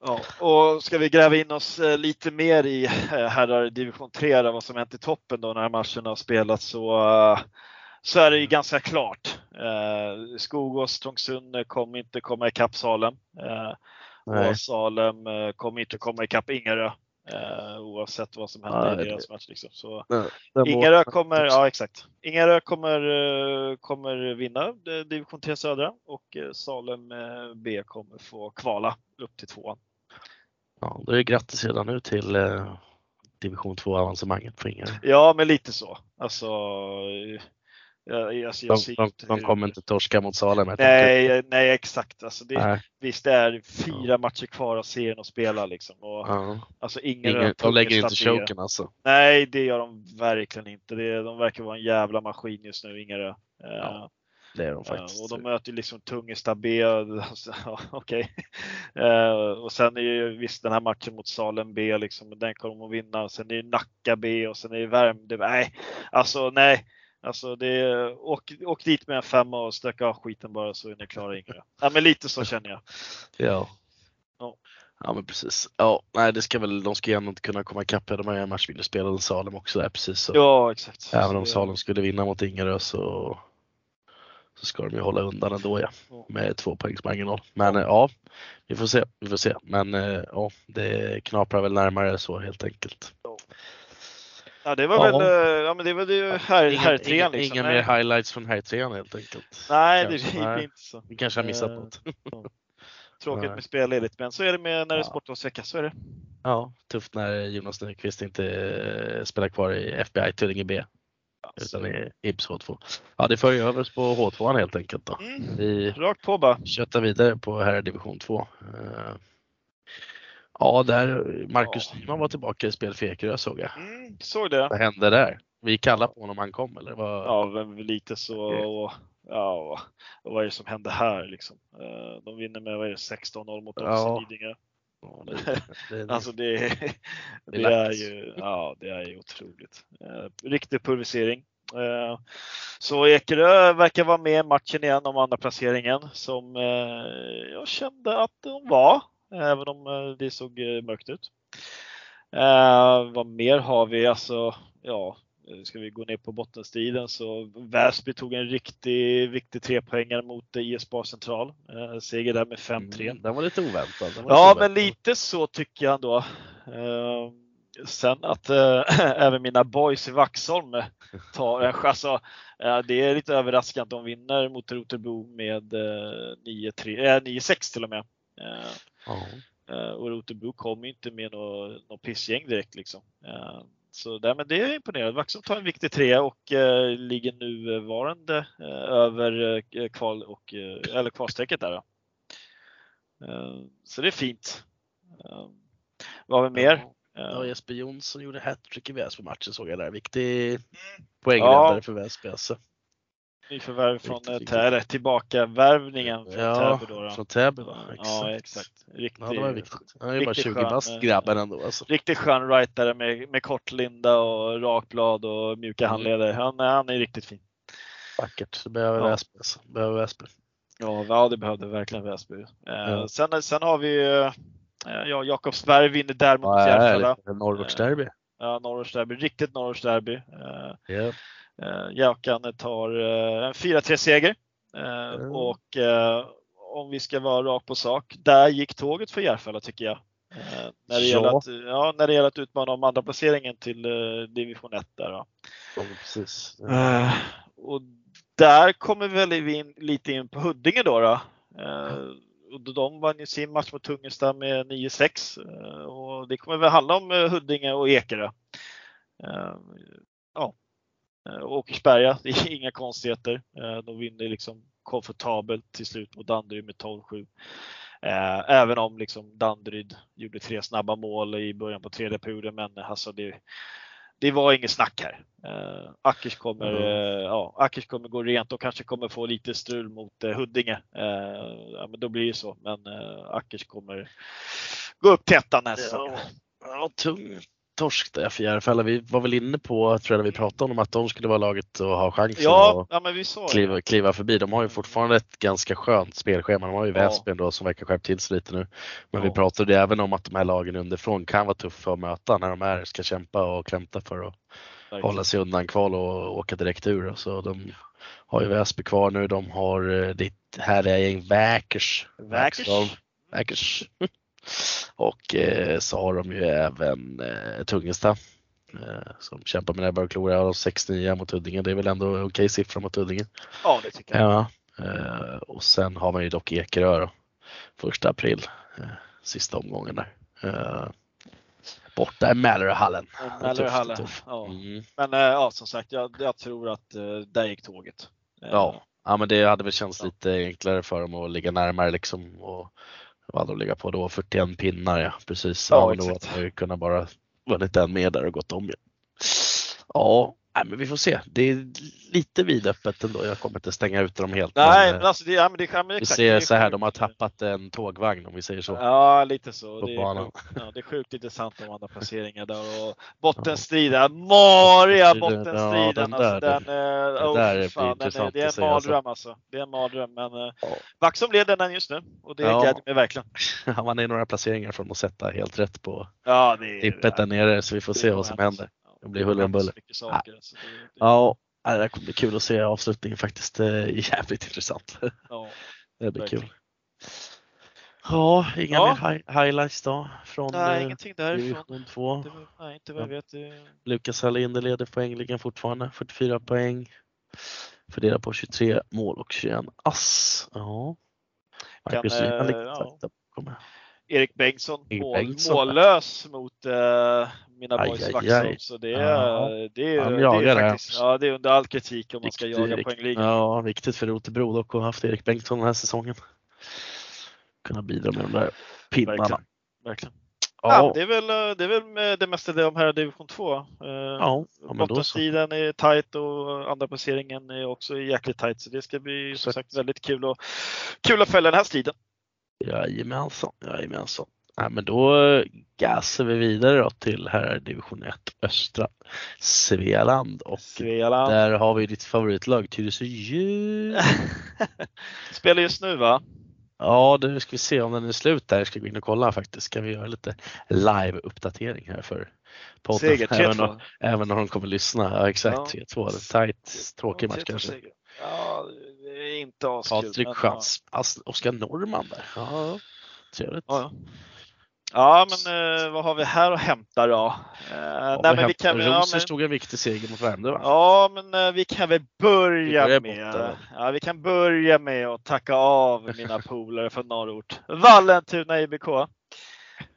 Speaker 2: Ja, och ska vi gräva in oss eh, lite mer i eh, herrar division 3, vad som hänt i toppen då när matcherna har spelats så, eh, så är det ju ganska klart. Skogås, Trångsund kommer inte komma ikapp Salem. Och Salem kommer inte komma ikapp Ingerö. oavsett vad som händer i deras match. Liksom. Så Ingerö kommer, ja exakt. Ingerö kommer, kommer vinna division 3 södra och Salem B kommer få kvala upp till tvåan.
Speaker 1: Ja, då är det grattis redan nu till eh, division 2 avancemanget för Ingarö.
Speaker 2: Ja, men lite så. Alltså, jag, alltså,
Speaker 1: De,
Speaker 2: jag
Speaker 1: de, de
Speaker 2: hur-
Speaker 1: kommer inte torska mot Salem helt enkelt.
Speaker 2: Nej, nej exakt. Alltså det,
Speaker 1: Nej.
Speaker 2: Visst, det är fyra matcher kvar av serien att spela liksom. Och,
Speaker 1: Ja.
Speaker 2: alltså, ingen
Speaker 1: Ingen, de lägger inte choken alltså.
Speaker 2: Nej, det gör de verkligen inte. Det, de verkar vara en jävla maskin just nu, Ingarö. Eh,
Speaker 1: Ja, Det är de
Speaker 2: eh,
Speaker 1: faktiskt.
Speaker 2: och de möter liksom Tungesta B. Alltså, ja, Okej. Eh, och sen är ju visst den här matchen mot Salem B, liksom, den kommer de att vinna. Sen är det Nacka B och sen är det Värmdö. Nej, alltså nej. Alltså det, åk, åk dit med en femma och stöka av skiten bara så är ni klara Ingarö. Ja, men lite så känner jag.
Speaker 1: Ja.
Speaker 2: Ja.
Speaker 1: Ja men precis. Ja, nej det ska väl, de ska ju ändå inte kunna komma ikapp. De har ju en matchvinnarspel och Salem också där precis. Så.
Speaker 2: Ja, exakt.
Speaker 1: Även om Salem skulle vinna mot Ingerö så, så ska de ju hålla undan ändå ja.
Speaker 2: Ja.
Speaker 1: Med två poängs marginal. Men eh, ja, vi får se. Vi får se. Men eh, ja, det knaprar väl närmare så helt enkelt.
Speaker 2: Ja, det var
Speaker 1: Ja.
Speaker 2: väl, eh, ja men det var ju här,
Speaker 1: Inga,
Speaker 2: här
Speaker 1: inga,
Speaker 2: trean liksom.
Speaker 1: inga mer highlights från här trean helt enkelt.
Speaker 2: Nej, det
Speaker 1: Nej.
Speaker 2: inte så.
Speaker 1: Vi kanske har missat
Speaker 2: Eh,
Speaker 1: något.
Speaker 2: Tråkigt med spelledigt, men så är det med när det är sportlovsvecka, så är det.
Speaker 1: Ja, tufft när Jonas Nyqvist inte eh, spelar kvar i FBI Tullinge B utan i Ibs H2. Ja, det för ju över oss på H2 helt enkelt då.
Speaker 2: Mm.
Speaker 1: Vi
Speaker 2: Rakt på bara.
Speaker 1: köttar vidare på här division 2. Eh, Ja, där Marcus
Speaker 2: Ja.
Speaker 1: Nyman var tillbaka i spel för Ekerö såg jag.
Speaker 2: Mm, såg det.
Speaker 1: Vad hände där? Vi kallade på honom han kom eller? Vad?
Speaker 2: Ja, lite så. Och, ja, och, vad är det som händer här liksom? Eh, De vinner med vad är det, 16-0 mot
Speaker 1: Ja.
Speaker 2: FC Lidingö.
Speaker 1: Ja, det, det,
Speaker 2: Alltså det, det,
Speaker 1: är
Speaker 2: ju, ja, det är ju otroligt. Eh, riktig pulverisering. Eh, så Ekerö verkar vara med i matchen igen om andra placeringen som eh, jag kände att de var, även om eh, det såg eh, mörkt ut. Eh, vad mer har vi? Alltså, ja, ska vi gå ner på bottenstriden så Väsby tog en riktig viktig trepoängare mot IS Bar Central. Eh, seger där med 5-3.
Speaker 1: Mm, den var lite oväntad. Var
Speaker 2: Ja,
Speaker 1: lite
Speaker 2: men lite så tycker jag ändå. Eh, sen att eh, även mina boys i Vaxholm tar en chans. Alltså, det är lite överraskande att de vinner mot Rotebro med eh, 9-3 eh, 9-6 till och med. Eh, och Rotebro kom ju inte med något, något pissgäng direkt liksom. Eh, så där, men det är imponerande. Vaxholm tar en viktig trea och eh, ligger nu varande eh, över kval och, eller kvalstrecket där. Så det är fint. Vad har vi mer?
Speaker 1: Ja, Jesper Jonsson gjorde hattrick i Väsby-matchen såg jag där. Viktig poängräddare
Speaker 2: Ja.
Speaker 1: för Väsby alltså.
Speaker 2: Nyförvärv från eh. Täby, tillbaka värvningen från
Speaker 1: Ja,
Speaker 2: Täby då. då.
Speaker 1: från Täby va?
Speaker 2: Ja, exakt. Riktigt,
Speaker 1: Ja, det var viktigt. Han är ju bara
Speaker 2: riktigt
Speaker 1: 20
Speaker 2: skön,
Speaker 1: bast
Speaker 2: eh,
Speaker 1: grabben ändå alltså.
Speaker 2: Riktigt skön rightare med, med kort linda och rakblad och mjuka
Speaker 1: Mm.
Speaker 2: handleder. Han, han är riktigt fin.
Speaker 1: Vackert. Det behöver
Speaker 2: Ja.
Speaker 1: Väsby alltså. Behöver Väsby.
Speaker 2: Ja, ja det behövde verkligen Väsby. Eh,
Speaker 1: Ja.
Speaker 2: sen, sen har vi eh, ja, Jakobsberg vinner där mot Järfälla.
Speaker 1: härligt. Norrortsderby.
Speaker 2: Ja, Norrortsderby. Riktigt Norrortsderby. Eh,
Speaker 1: Ja.
Speaker 2: Eh, Jakan tar eh, en 4-3 seger. Eh,
Speaker 1: Mm.
Speaker 2: Och om vi ska vara rakt på sak, där gick tåget för Järfälla tycker jag. När, det
Speaker 1: Ja.
Speaker 2: gäller att, ja, när det gäller att utmana om andra placeringen till division 1 där.
Speaker 1: Ja, precis.
Speaker 2: Och där kommer väl vi in, lite in på Huddinge då. då. Eh, och de vann ju sin match mot Tungesta med 9-6 eh, och det kommer väl handla om Huddinge och Ekerö. Eh, Åkersberga, det är inga konstigheter. Eh, de vinner liksom komfortabelt till slut mot Danderyd med 12-7. Eh, Även om liksom Danderyd gjorde tre snabba mål i början på tredje perioden, men alltså det, det var inget snack här. Eh, Ackers kommer,
Speaker 1: Mm.
Speaker 2: ja, Ackers kommer gå rent och kanske kommer få lite strul mot Huddinge. Ja, men då blir det så. Men Ackers kommer gå upp till ettan nästa.
Speaker 1: Ja, ja, tung torsk där för Järfälla. Vi var väl inne på, tror jag, när vi pratade om att de skulle vara laget och ha chansen
Speaker 2: Ja,
Speaker 1: att
Speaker 2: ja, men vi sa
Speaker 1: kliva, kliva förbi. De har ju fortfarande ett ganska skönt spelschema. De har ju
Speaker 2: Ja.
Speaker 1: Väsby ändå som verkar skärpt till sig lite nu. Men vi
Speaker 2: Ja.
Speaker 1: pratade ju även om att de här lagen underifrån kan vara tuffa att möta när de är, ska kämpa och klämta för att
Speaker 2: Verkligen.
Speaker 1: hålla sig undan kval och åka direkt ur. Så de har ju Väsby kvar nu. De har eh, ditt härliga gäng Väkers.
Speaker 2: Väkers.
Speaker 1: Väkers. Och eh, så har de ju även eh, Tungesta eh, som kämpar med näbbar och klor. Ja, 6-9 mot Huddinge. Det är väl ändå okej siffra mot Huddinge.
Speaker 2: Ja, det tycker jag.
Speaker 1: Ja. Eh, och sen har man ju dock Ekerö då. Första april. Eh, sista omgången där. Borta i. Malloryhallen. Tuff, tuff.
Speaker 2: Ja.
Speaker 1: Mm.
Speaker 2: Men ja, som sagt, jag, jag tror att där gick tåget.
Speaker 1: Ja. ja, men det hade väl känts lite enklare för dem att ligga närmare liksom. Och vad hade de legat på då? 41 pinnar ja, precis.
Speaker 2: Ja,
Speaker 1: Ja, men då
Speaker 2: exakt.
Speaker 1: hade de kunnat bara vunnit en mer där och gått om. Ja, ja nej, men vi får se. Det är lite vidöppet ändå. Jag kommer inte stänga ut dem helt.
Speaker 2: Nej,
Speaker 1: men,
Speaker 2: men alltså det, ja, men det, ja, men
Speaker 1: vi
Speaker 2: exakt,
Speaker 1: ser
Speaker 2: det är
Speaker 1: så här, de har tappat en tågvagn om vi säger så.
Speaker 2: Ja, lite så. Det är, sjukt, ja, det är sjukt intressant de andra placeringar där. Och bottenstriden, mariga
Speaker 1: Bottenstriden, ja,
Speaker 2: Alltså,
Speaker 1: den
Speaker 2: den, eh, oh,
Speaker 1: där
Speaker 2: fy
Speaker 1: blir
Speaker 2: fan, den det är en
Speaker 1: alltså.
Speaker 2: mardröm alltså. Det är en mardröm. Men eh,
Speaker 1: Ja.
Speaker 2: Vaxholm leder den just nu och det
Speaker 1: Ja.
Speaker 2: gläder mig verkligen.
Speaker 1: Man är några placeringar från att sätta helt rätt på
Speaker 2: Ja,
Speaker 1: tippet där nere så vi får se vad som händer.
Speaker 2: Ja,
Speaker 1: Det blir huller om buller.
Speaker 2: alltså. det, det,
Speaker 1: Ja, det kommer bli kul att se avslutningen faktiskt. Det är jävligt intressant.
Speaker 2: ja.
Speaker 1: Det blir
Speaker 2: Verkligen.
Speaker 1: kul. Ja, inga
Speaker 2: Ja.
Speaker 1: mer hi- highlights då från
Speaker 2: Nej,
Speaker 1: eh,
Speaker 2: ingenting därifrån.
Speaker 1: division 2.
Speaker 2: Det var, nej, inte vad jag vet. Det,
Speaker 1: Lukas Hallinder leder poängligan fortfarande, 44 poäng. Fördelar på 23 mål och 21 ass. Ja.
Speaker 2: Kan,
Speaker 1: Marcus
Speaker 2: eh,
Speaker 1: Ryman ligger
Speaker 2: ja.
Speaker 1: Tajt.
Speaker 2: Erik Bengtsson,
Speaker 1: Erik
Speaker 2: mål,
Speaker 1: Bengtsson.
Speaker 2: mållös mot eh, mina
Speaker 1: Aj,
Speaker 2: boys
Speaker 1: aj,
Speaker 2: Vaxholm.
Speaker 1: aj.
Speaker 2: Så det är,
Speaker 1: Ja.
Speaker 2: det är, det är faktiskt, ja, det är under all kritik om man ska
Speaker 1: Viktigt-
Speaker 2: jaga poängligan.
Speaker 1: Ja, viktigt för Rotebro dock att ha haft Erik Bengtsson den här säsongen. Kunna bidra med de där pinnarna.
Speaker 2: Verkligen. Verkligen. Ja.
Speaker 1: Ja,
Speaker 2: det, är väl, eh, det är väl det mesta det om här division 2. Eh,
Speaker 1: ja, ja.
Speaker 2: Bottenstriden är tight och andra placeringen är också jäkligt tight så det ska bli som sagt väldigt kul, att kul att följa den här striden.
Speaker 1: Jajamensan, jajamensan. Nej, men då eh, gasar vi vidare då till här division 1 östra Svealand och
Speaker 2: Svealand
Speaker 1: där har vi ditt favoritlag Tyresö Djur.
Speaker 2: spelar just nu va?
Speaker 1: Ja, nu ska vi se om den är slut där. Jag ska gå in och kolla faktiskt. Ska vi göra lite live-uppdatering här för podden.
Speaker 2: Seger
Speaker 1: även,
Speaker 2: 3-2.
Speaker 1: om, även om de kommer lyssna. Ja, exakt.
Speaker 2: Ja.
Speaker 1: 3-2. En Tight, tråkig
Speaker 2: Ja,
Speaker 1: match
Speaker 2: 3-2
Speaker 1: kanske.
Speaker 2: Ja, är inte askul.
Speaker 1: Patrik As- Oskar Norman där. Ja, trevligt.
Speaker 2: Ja, ja. ja men eh, vad har vi här att hämta då? Eh,
Speaker 1: Ja,
Speaker 2: nej, men vi kan, ja,
Speaker 1: Rosers
Speaker 2: men,
Speaker 1: tog en viktig seger mot Värmdö va?
Speaker 2: ja, men eh, vi kan väl börja
Speaker 1: Vi
Speaker 2: med,
Speaker 1: borta.
Speaker 2: ja, vi kan börja med att tacka av mina polare från norrort. Vallentuna IBK.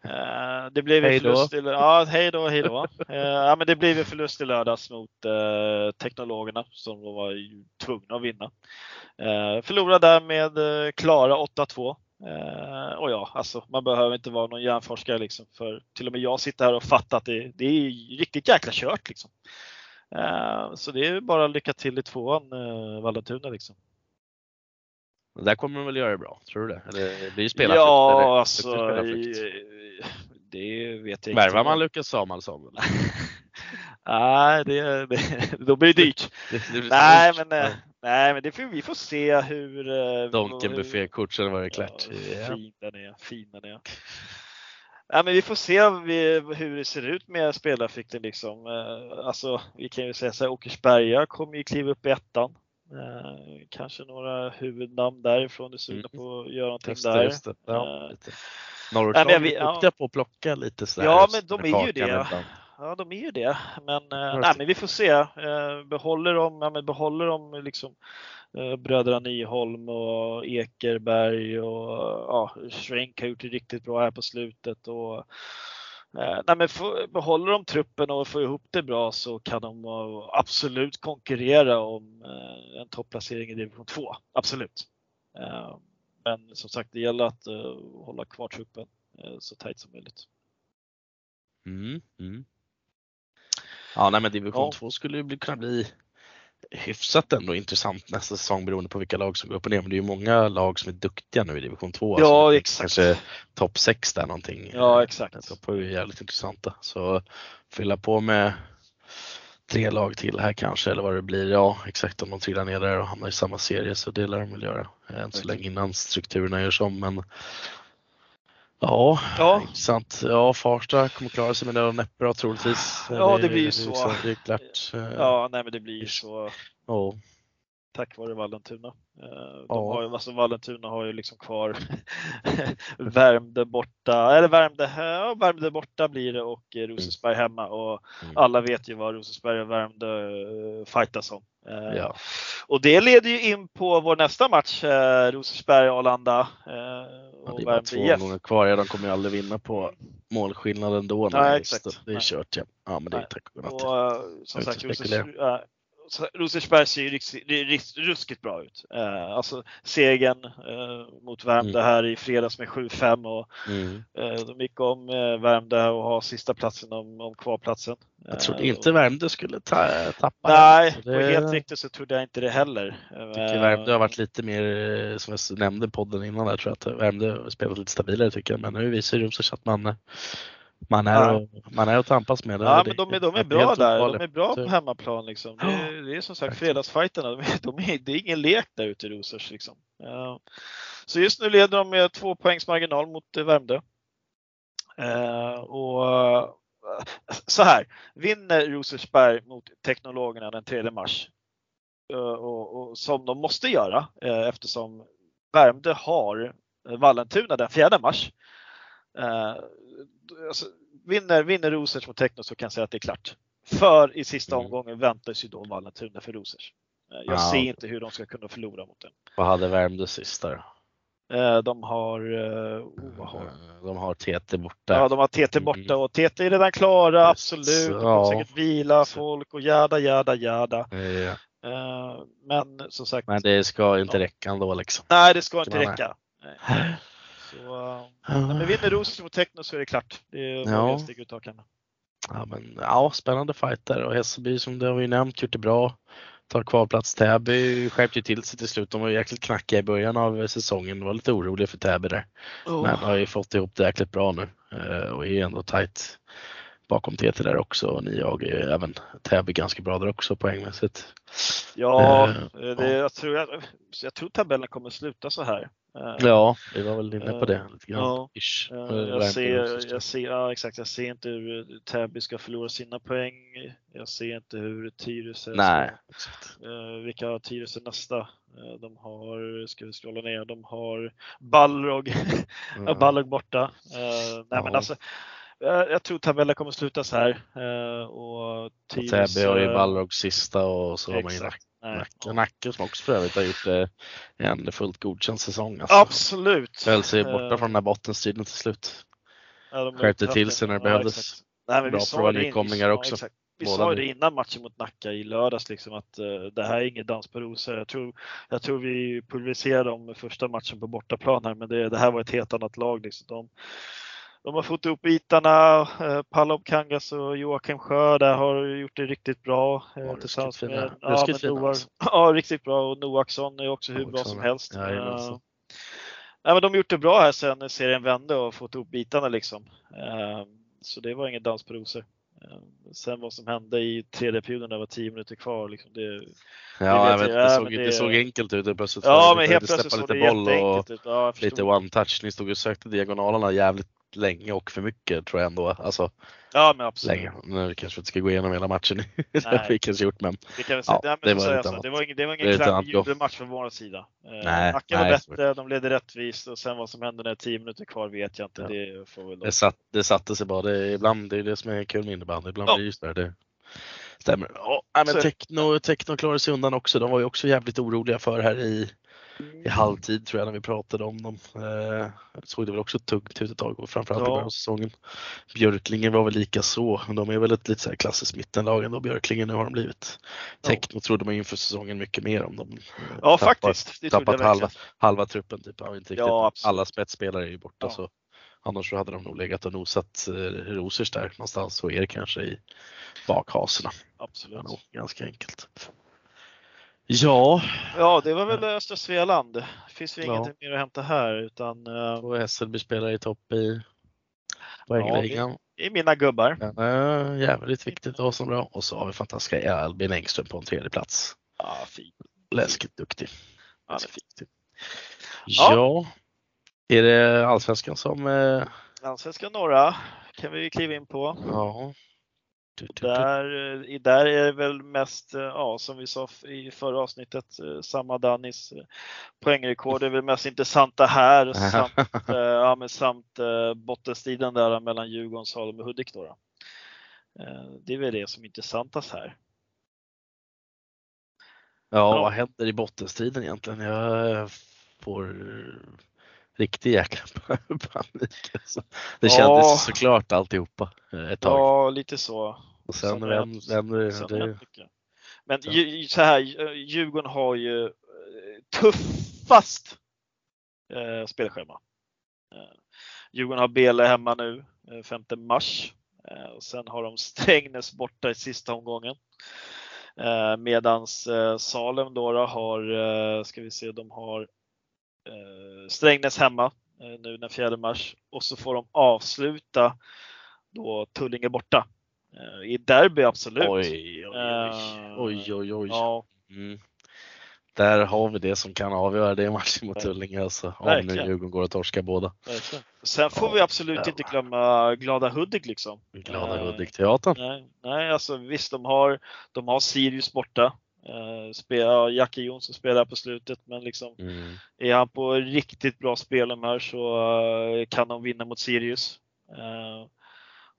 Speaker 2: Eh, det blev
Speaker 1: Hej då.
Speaker 2: förlust i, ja, hej då, hej då. Eh, ja, men det blev förlust i lördags mot eh, Teknologerna som då var tvungna att vinna. Förlorade där med klara 8-2. Eh, och ja, alltså man behöver inte vara någon hjärnforskare liksom för till och med jag sitter här och fattar att det, det är riktigt jäkla kört liksom. Så det är bara lycka till i tvåan, Vallentuna liksom.
Speaker 1: Där kommer de väl göra det bra, tror du det? Eller det blir ju spelarfritt?
Speaker 2: Ja,
Speaker 1: eller?
Speaker 2: alltså
Speaker 1: Det spelarfritt.
Speaker 2: i- det vet jag
Speaker 1: Värvar man Lukas Samuelsson?
Speaker 2: Nej, det, det, då blir det dyrt.
Speaker 1: Det- det blir
Speaker 2: Nej, men, eh, nej, men det får, vi får se hur... eh,
Speaker 1: Donken
Speaker 2: hur-
Speaker 1: buffékort eller vad det klart.
Speaker 2: Ja, fin den är, fin den är. Ja, men vi får se hur det ser ut med spelarfikten liksom. Eh, Alltså, vi kan ju säga så här, Åkersberga kommer ju kliva upp i ettan. Eh, kanske några huvudnamn därifrån är sugna
Speaker 1: Mm.
Speaker 2: på att göra någonting
Speaker 1: Just
Speaker 2: där.
Speaker 1: just. Ja,
Speaker 2: jag vet-
Speaker 1: är
Speaker 2: ja.
Speaker 1: duktiga på att plocka lite sådär.
Speaker 2: Ja, men de är ju det.
Speaker 1: ibland.
Speaker 2: Ja, de är ju det. Men, eh, nej, men vi får se. Eh, behåller de, ja, men behåller de liksom eh, bröderna Nyholm och Ekerberg och ja, Schwenk har gjort det riktigt bra här på slutet. Och, nej, men få, behåller de truppen och får ihop det bra så kan de eh, absolut konkurrera om eh, en topplacering i division 2. Absolut. Eh, men som sagt, det gäller att eh, hålla kvar truppen eh, så tajt som möjligt.
Speaker 1: Mm, mm. Ja, nej, men division
Speaker 2: Ja.
Speaker 1: 2 skulle ju kunna bli hyfsat ändå intressant nästa säsong beroende på vilka lag som går upp och ner. Men det är ju många lag som är duktiga nu i division 2.
Speaker 2: Ja,
Speaker 1: alltså,
Speaker 2: exakt.
Speaker 1: Kanske topp 6 där någonting.
Speaker 2: Ja, exakt.
Speaker 1: De toppar ju jävligt intressanta. Så fylla på med tre lag till här kanske eller vad det blir. Ja, exakt om de trillar ner där och hamnar i samma serie så det lär de väl göra. Än så länge innan strukturerna görs om. Men ja,
Speaker 2: Ja,
Speaker 1: intressant. Ja, Farsta kommer klara sig med det och näppbra troligtvis.
Speaker 2: Ja, det blir ju så.
Speaker 1: liksom- Det är klart.
Speaker 2: Ja nej, men det blir ju så.
Speaker 1: ja.
Speaker 2: Tack vare Vallentuna. Eh, De
Speaker 1: Ja.
Speaker 2: har ju, alltså Vallentuna har ju liksom kvar Värmdö borta, eller Värmdö, ja, Värmdö borta blir det och eh, Rosersberg hemma och
Speaker 1: Mm.
Speaker 2: alla vet ju vad Rosersberg och Värmdö eh, fightas om.
Speaker 1: Ja.
Speaker 2: Och det leder ju in på vår nästa match, Rosersberg-Arlanda
Speaker 1: Ja, det är bara två
Speaker 2: IF.
Speaker 1: gånger kvar. Ja, de kommer ju aldrig vinna på målskillnaden då.
Speaker 2: Nej,
Speaker 1: Nej,
Speaker 2: exakt.
Speaker 1: Det är kört ja. Ja, men det är tack och godnatt.
Speaker 2: Och som sagt, Rosersberg ser ju det ruskigt bra ut. Eh, alltså segern eh, mot Värmdö
Speaker 1: Mm.
Speaker 2: här i fredags med 7-5 och
Speaker 1: Mm.
Speaker 2: eh, de gick om eh, Värmdö och har sista platsen om, om kvarplatsen.
Speaker 1: Jag trodde
Speaker 2: Eh,
Speaker 1: inte Värmdö skulle ta, tappa.
Speaker 2: Nej,
Speaker 1: Så
Speaker 2: och
Speaker 1: det-
Speaker 2: helt riktigt så trodde jag inte det heller.
Speaker 1: Jag tycker Värmdö har varit lite mer, eh, som jag nämnde podden innan där, tror jag att Värmdö har spelat lite stabilare tycker jag. Men nu visar ju Rosers att man, man, är,
Speaker 2: Ja.
Speaker 1: och, man är att tampas med.
Speaker 2: Ja,
Speaker 1: Det-
Speaker 2: men de är, de är bra där. De är bra på hemmaplan. Liksom. Det, är, det är som sagt
Speaker 1: Exakt.
Speaker 2: fredagsfighterna. De är, de är, det är ingen lek där ute i Rosers. Liksom. Ja. Så just nu leder de med två poängs marginal mot eh, Värmdö. Eh, och eh, så här, vinner Rosersberg mot Teknologerna den 3 mars, och, och, som de måste göra eftersom Värmdö har Vallentuna den 4 mars. Alltså, vinner, vinner Rosers mot Techno så kan jag säga att det är klart. För i sista
Speaker 1: Mm.
Speaker 2: omgången väntas ju då Vallentuna för Rosers. Eh, Jag
Speaker 1: Ja.
Speaker 2: ser inte hur de ska kunna förlora mot den.
Speaker 1: Vad hade Värmdö sist där?
Speaker 2: Eh, De har, eh, oh, har de?
Speaker 1: Har TT borta.
Speaker 2: Ja, de har TT borta och TT är redan klara,
Speaker 1: Yes.
Speaker 2: absolut. De kommer
Speaker 1: Ja.
Speaker 2: säkert vila folk och jada, jada.
Speaker 1: Eh,
Speaker 2: Eh, Men som sagt,
Speaker 1: Men det ska inte
Speaker 2: Ja.
Speaker 1: räcka ändå liksom.
Speaker 2: nej det ska inte räcka. Nej. Så, eh, men vinner Rosers mot Techno så är det klart. Det är
Speaker 1: Ja.
Speaker 2: sticka ut hakan.
Speaker 1: Ja, men, ja, spännande fight där och Hässelby som det har vi nämnt gjort det bra. Tar kvalplats. Täby skärpte ju till sig till slut. De var jäkligt knackiga i början av säsongen. Var lite oroliga för Täby där.
Speaker 2: Oh.
Speaker 1: Men har ju fått ihop det jäkligt bra nu eh, och är ju ändå tight bakom TT där också. Och ni jag är ju även Täby ganska bra där också poängmässigt.
Speaker 2: Ja,
Speaker 1: Eh,
Speaker 2: det, jag, tror, jag, jag tror tabellen kommer sluta så här. Eh,
Speaker 1: Ja, vi var väl inne på det lite grann.
Speaker 2: Ja.
Speaker 1: Ish.
Speaker 2: Eh,
Speaker 1: Eh,
Speaker 2: Jag ser, jag ser, ja, exakt, jag ser inte hur Täby ska förlora sina poäng. Jag ser inte hur Tyresö
Speaker 1: Nej,
Speaker 2: ska, eh, vilka har Tyresö nästa? Eh, de har, ska vi scrolla ner, de har Balrog, ja. Balrog borta. Eh, nej men
Speaker 1: Ja.
Speaker 2: alltså, jag, tror tabellen kommer sluta så här. Eh, och
Speaker 1: Och
Speaker 2: Tyresö,
Speaker 1: Täby har ju Balrog sista och så har man ju
Speaker 2: Exakt.
Speaker 1: Nacka, Nacka som också för övrigt har gjort eh, en fullt godkänd säsong. Alltså.
Speaker 2: Absolut.
Speaker 1: Höll sig borta
Speaker 2: Eh,
Speaker 1: från den här bottenstriden till slut.
Speaker 2: Ja,
Speaker 1: Skärpte till sig när det
Speaker 2: ja,
Speaker 1: behövdes.
Speaker 2: Nej, men
Speaker 1: Bra
Speaker 2: vi
Speaker 1: för nykomlingar
Speaker 2: ja,
Speaker 1: också.
Speaker 2: exakt. Vi
Speaker 1: Båda
Speaker 2: sa det innan matchen mot Nacka i lördags liksom att eh, det här är ingen dans på rosor. Jag tror, jag tror vi pulveriserade dem första matchen på bortaplan här, men det, det här var ett helt annat lag. Liksom. De, de har fått ihop bitarna. Eh, Palop Kangas och Joakim Sjö där har gjort det riktigt bra. Eh,
Speaker 1: Ja,
Speaker 2: tillsammans
Speaker 1: fina.
Speaker 2: med ja,
Speaker 1: Ruskigt
Speaker 2: med
Speaker 1: fina,
Speaker 2: Noah,
Speaker 1: alltså.
Speaker 2: ja, riktigt bra och Noaksson är också hur bra
Speaker 1: Noaksson,
Speaker 2: som helst.
Speaker 1: jajamensan.
Speaker 2: Eh, Nej, men de har gjort det bra här sen serien vände och fått ihop bitarna liksom. Eh, Så det var ingen dans på rosor. Eh, Sen vad som hände i tredje perioden, det var 10 minuter kvar. Liksom det,
Speaker 1: Ja, jag vet, det,
Speaker 2: Ja,
Speaker 1: såg,
Speaker 2: men
Speaker 1: det...
Speaker 2: det-
Speaker 1: såg enkelt ut. Plötsligt
Speaker 2: ja, men
Speaker 1: det
Speaker 2: helt plötsligt såg det jätteenkelt ut. Ja,
Speaker 1: lite
Speaker 2: förstod.
Speaker 1: one touch. Ni stod och sökte diagonalerna jävligt länge och för mycket tror jag ändå. Alltså
Speaker 2: Ja, men absolut.
Speaker 1: länge. Nu kanske vi inte ska gå igenom hela matchen. det har vi kanske gjort men
Speaker 2: Det, kan vi säga.
Speaker 1: Ja,
Speaker 2: Nej,
Speaker 1: det
Speaker 2: men
Speaker 1: var
Speaker 2: så säga
Speaker 1: lite
Speaker 2: så.
Speaker 1: annat.
Speaker 2: det var ingen, det var ingen
Speaker 1: då.
Speaker 2: jubelmatch från vår sida. Eh,
Speaker 1: Nej,
Speaker 2: Nacka var
Speaker 1: nej,
Speaker 2: bättre, de ledde rättvist och sen vad som hände när 10 minuter kvar vet jag inte.
Speaker 1: Ja.
Speaker 2: Det får väl
Speaker 1: det, satt, det satte sig bara. Det, ibland, det är det som är kul med innebandy. Ibland
Speaker 2: Ja.
Speaker 1: blir det just där. Det stämmer. Ja,
Speaker 2: Så-
Speaker 1: men Techno, Techno klarade sig undan också. De var ju också jävligt oroliga för här i i halvtid tror jag när vi pratade om dem. Eh, såg det väl också tungt ut ett tag och framförallt i
Speaker 2: Ja.
Speaker 1: början av säsongen. Björklinge var väl lika så, men de är väl ett lite så här klassiskt mittenlag ändå Björklinge nu har de blivit.
Speaker 2: Ja.
Speaker 1: Techno trodde man inför säsongen mycket mer om dem.
Speaker 2: Ja,
Speaker 1: tappar-
Speaker 2: faktiskt. Det
Speaker 1: Tappat halva, halva truppen typ. Ja, inte riktigt.
Speaker 2: Ja.
Speaker 1: Alla spetsspelare är ju borta
Speaker 2: Ja.
Speaker 1: så annars så hade de nog legat och nosat eh, Rosers där någonstans är det kanske i bakhaserna. Det
Speaker 2: Absolut.
Speaker 1: nog ganska enkelt. Ja,
Speaker 2: Ja, det var väl Östra Svealand. Det finns ju
Speaker 1: Ja.
Speaker 2: ingenting mer att hämta här utan eh,
Speaker 1: och Hässelby spelar i topp i poängligan.
Speaker 2: i mina gubbar.
Speaker 1: Ja, äh, jävligt viktigt att ha som bra. Och så har vi fantastiska Albin Engström på en tredje plats.
Speaker 2: Ja, fint.
Speaker 1: Läskigt duktig.
Speaker 2: Ja, det är fint.
Speaker 1: Ja.
Speaker 2: Ja.
Speaker 1: Är det allsvenskan som, eh,
Speaker 2: Allsvenskan norra kan vi kliva in på.
Speaker 1: ja.
Speaker 2: Där, eh, där är det väl mest, eh, ja, som vi sa i förra avsnittet, eh, samma Danis poängrekord är väl mest intressanta här samt, ja, men samt bottenstriden där mellan Djurgården, Salem och Hudik. Då, då. Det är väl det som är intressantast här.
Speaker 1: Ja, vad händer i bottenstriden egentligen? Jag får riktig jäkla panik. Alltså. Det ja. kändes såklart alltihopa ett tag.
Speaker 2: Ja, lite så.
Speaker 1: Och sen vänder det.
Speaker 2: Men ju, så här, Djurgården har ju eh, tuffast eh, spelschema. Eh, Djurgården har Bele hemma nu, 5 eh, mars. Eh, och sen har de Strängnäs borta i sista omgången. Eh, medans eh, Salem då, har, eh, ska vi se, de har eh, Strängnäs hemma eh, nu den 4 mars och så får de avsluta då Tullinge borta. Eh, I derby absolut.
Speaker 1: Oj, oj, oj. oj. Ja. Mm. Där har vi det som kan avgöra det matchen mot Tullinge alltså. Om nu Djurgården går och torskar båda.
Speaker 2: Verkligen. Sen får ja, vi absolut inte glömma Glada Hudik liksom.
Speaker 1: Glada Hudik-teatern.
Speaker 2: Nej, nej, alltså visst de har, de har Sirius borta. Uh, Jacke Jonsson spelar på slutet men liksom mm. är han på riktigt bra spelhumör så uh, kan de vinna mot Sirius. Uh,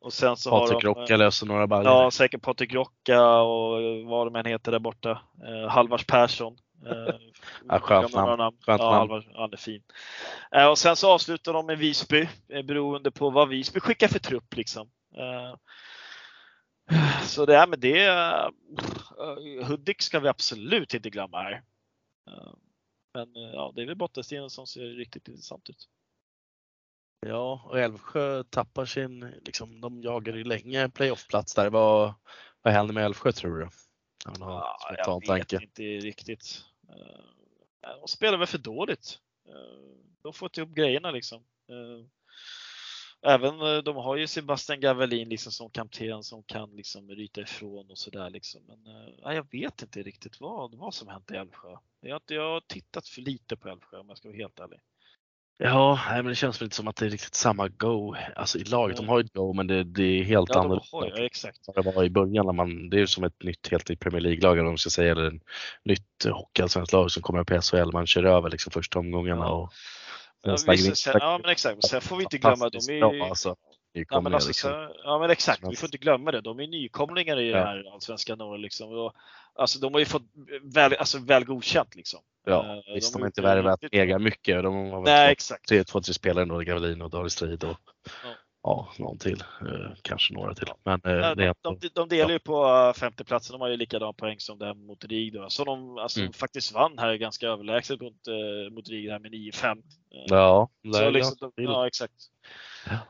Speaker 1: och sen så Patrik har de, Rocka löser några baljor.
Speaker 2: Ja, säkert Patrik Rocka och vad de än heter där borta. Uh, Halvars Persson. Uh,
Speaker 1: ja, skönt namn. Skönt
Speaker 2: ja, Halvars, han är fin. Uh, och sen så avslutar de med Visby beroende på vad Visby skickar för trupp liksom. Så det är med det. Eh, Hudik ska vi absolut inte glömma här. Eh, men eh, ja, det är väl bottenstriden som ser riktigt intressant ut.
Speaker 1: Ja, och Älvsjö tappar sin, liksom, de jagar ju länge playoffplats där. Vad, vad händer med Älvsjö tror du?
Speaker 2: Ja, jag vet tanke. inte riktigt. De spelar väl för dåligt. De får inte upp grejerna liksom även eh, de har ju Sebastian Gavelin liksom som kapten som kan liksom ryta ifrån och sådär liksom. Men äh, jag vet inte riktigt vad, vad som hänt i Älvsjö. Jag jag har tittat för lite på Älvsjö om jag ska vara helt ärlig.
Speaker 1: Ja, men det känns väl inte som att det är riktigt samma go. Alltså i laget, de har ju ett go men det, det är helt ja, annorlunda.
Speaker 2: Ja, exakt.
Speaker 1: Det var i början när man, det är som ett nytt helt nytt Premier League-lag eller ska säga, eller ett nytt hockeyallsvenskt lag som kommer upp i SHL. Man kör över liksom första omgångarna ja. och
Speaker 2: Ja, sen, ja men exakt, sen får vi inte glömma de är alltså, ja, men alltså, liksom. ja men exakt, vi får inte glömma det. De är nykomlingar i ja. det här allsvenska norr liksom. Och, alltså de har ju fått väl, alltså, väl godkänt liksom.
Speaker 1: Ja, uh, visst de, de har inte värvat mega mycket. De har
Speaker 2: Nej, exakt.
Speaker 1: Tre, två, tre spelare ändå, Gavelin och David Strid och ja ja, någon till, eh, kanske några till. Men, eh,
Speaker 2: ja, de, de, de, delar ju på eh, femteplatsen, de har ju likadan poäng som det mot RIG då. Så de alltså, mm. faktiskt vann här ganska överlägset mot, mot RIG här med 9-5.
Speaker 1: Ja,
Speaker 2: så liksom, de, ja, exakt.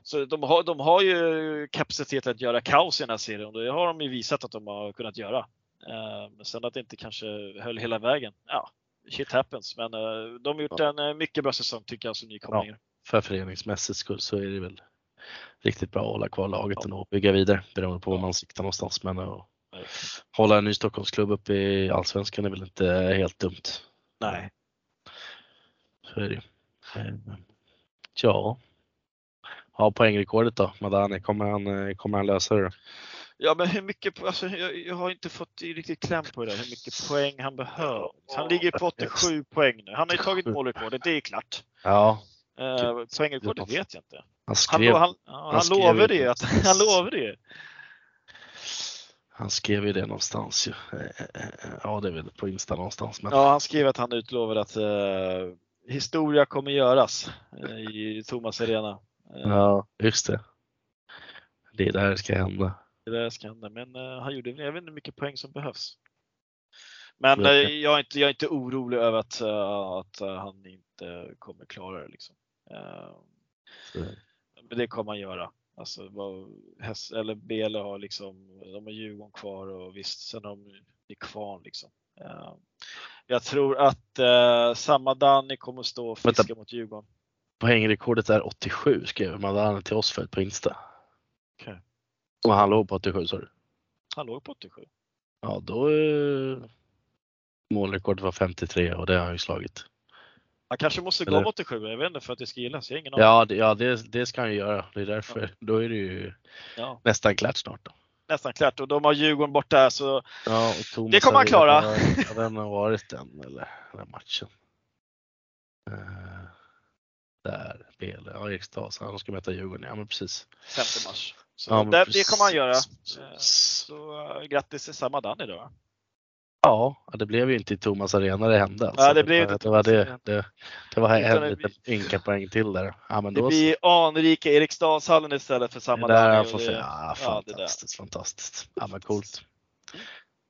Speaker 2: Så de har, de har ju kapacitet att göra kaos i den här serien och det har de ju visat att de har kunnat göra. Men sen att det inte kanske höll hela vägen. Ja, shit happens. Men de har gjort ja. en mycket bra säsong tycker jag som nykomlingar. Ja,
Speaker 1: för föreningsmässigt skull så är det väl riktigt bra att hålla kvar laget ja. och bygga vidare beroende på var man siktar någonstans. Men att hålla en ny Stockholmsklubb uppe i Allsvenskan är väl inte helt dumt.
Speaker 2: Nej.
Speaker 1: Så är det Ja. Ja, poängrekordet då, Madani, kommer han, kommer han lösa det? Då?
Speaker 2: Ja, men hur mycket, alltså, jag, jag, har inte fått riktigt kläm på det, hur mycket poäng han behöver. Han ligger på 87 poäng nu. Han har ju tagit målrekordet, det är klart.
Speaker 1: Ja.
Speaker 2: Eh, poängrekordet vet jag inte. Han, skrev, han, han, han, han lovade ju att han lovade ju.
Speaker 1: Han skrev ju det någonstans ju. Ja, det är väl på Insta någonstans. Men...
Speaker 2: Ja, han skrev att han utlovade att uh, historia kommer göras i Thomas Arena.
Speaker 1: Ja, just det. Det är där det ska hända.
Speaker 2: Det är där det ska hända, men han gjorde, jag vet inte hur mycket poäng som behövs. Men jag är, inte, jag är inte orolig över att, att han inte kommer klara det. Liksom. Men det kommer man göra. Alltså, vad, häst, eller Bele har liksom, de har Djurgården kvar och visst, sen har de är kvar liksom. Uh, jag tror att uh, samma Danny kommer stå och fiska Vänta. mot Djurgården.
Speaker 1: Poängrekordet är 87 skrev Madani till oss för på Insta.
Speaker 2: Okay.
Speaker 1: Och han låg på 87 sa du?
Speaker 2: Han låg på 87.
Speaker 1: Ja, då är målrekordet var 53 och det har han ju slagit.
Speaker 2: Han kanske måste Eller? gå mot 87, jag vet inte, för att det ska gillas. Jag ingen
Speaker 1: ja, det, ja det, det ska han göra. Det är därför. Ja. Då är det ju ja. nästan klart snart. Då.
Speaker 2: nästan klart och de har Djurgården borta så
Speaker 1: Ja,
Speaker 2: Det kommer han klara.
Speaker 1: Arena, Har den varit den eller den matchen? Eh, där, Bele, ja Eriksdal, så han ska möta Djurgården, ja men precis.
Speaker 2: 5 mars. Så
Speaker 1: Ja, men
Speaker 2: det, kommer han göra. Eh, Så uh, grattis till Samadan idag.
Speaker 1: Ja, det blev ju inte i Thomas Arena det hände. Alltså.
Speaker 2: Ja, det blev
Speaker 1: det,
Speaker 2: inte
Speaker 1: det var det, det, det var en
Speaker 2: det
Speaker 1: liten ynka poäng till där. Ja, men
Speaker 2: Det
Speaker 1: då
Speaker 2: blir anrika Eriksdalshallen istället för
Speaker 1: så,
Speaker 2: Samadan.
Speaker 1: där
Speaker 2: och
Speaker 1: får,
Speaker 2: det-
Speaker 1: ja,
Speaker 2: ja, det där.
Speaker 1: fantastiskt, fantastiskt. Ja, men coolt.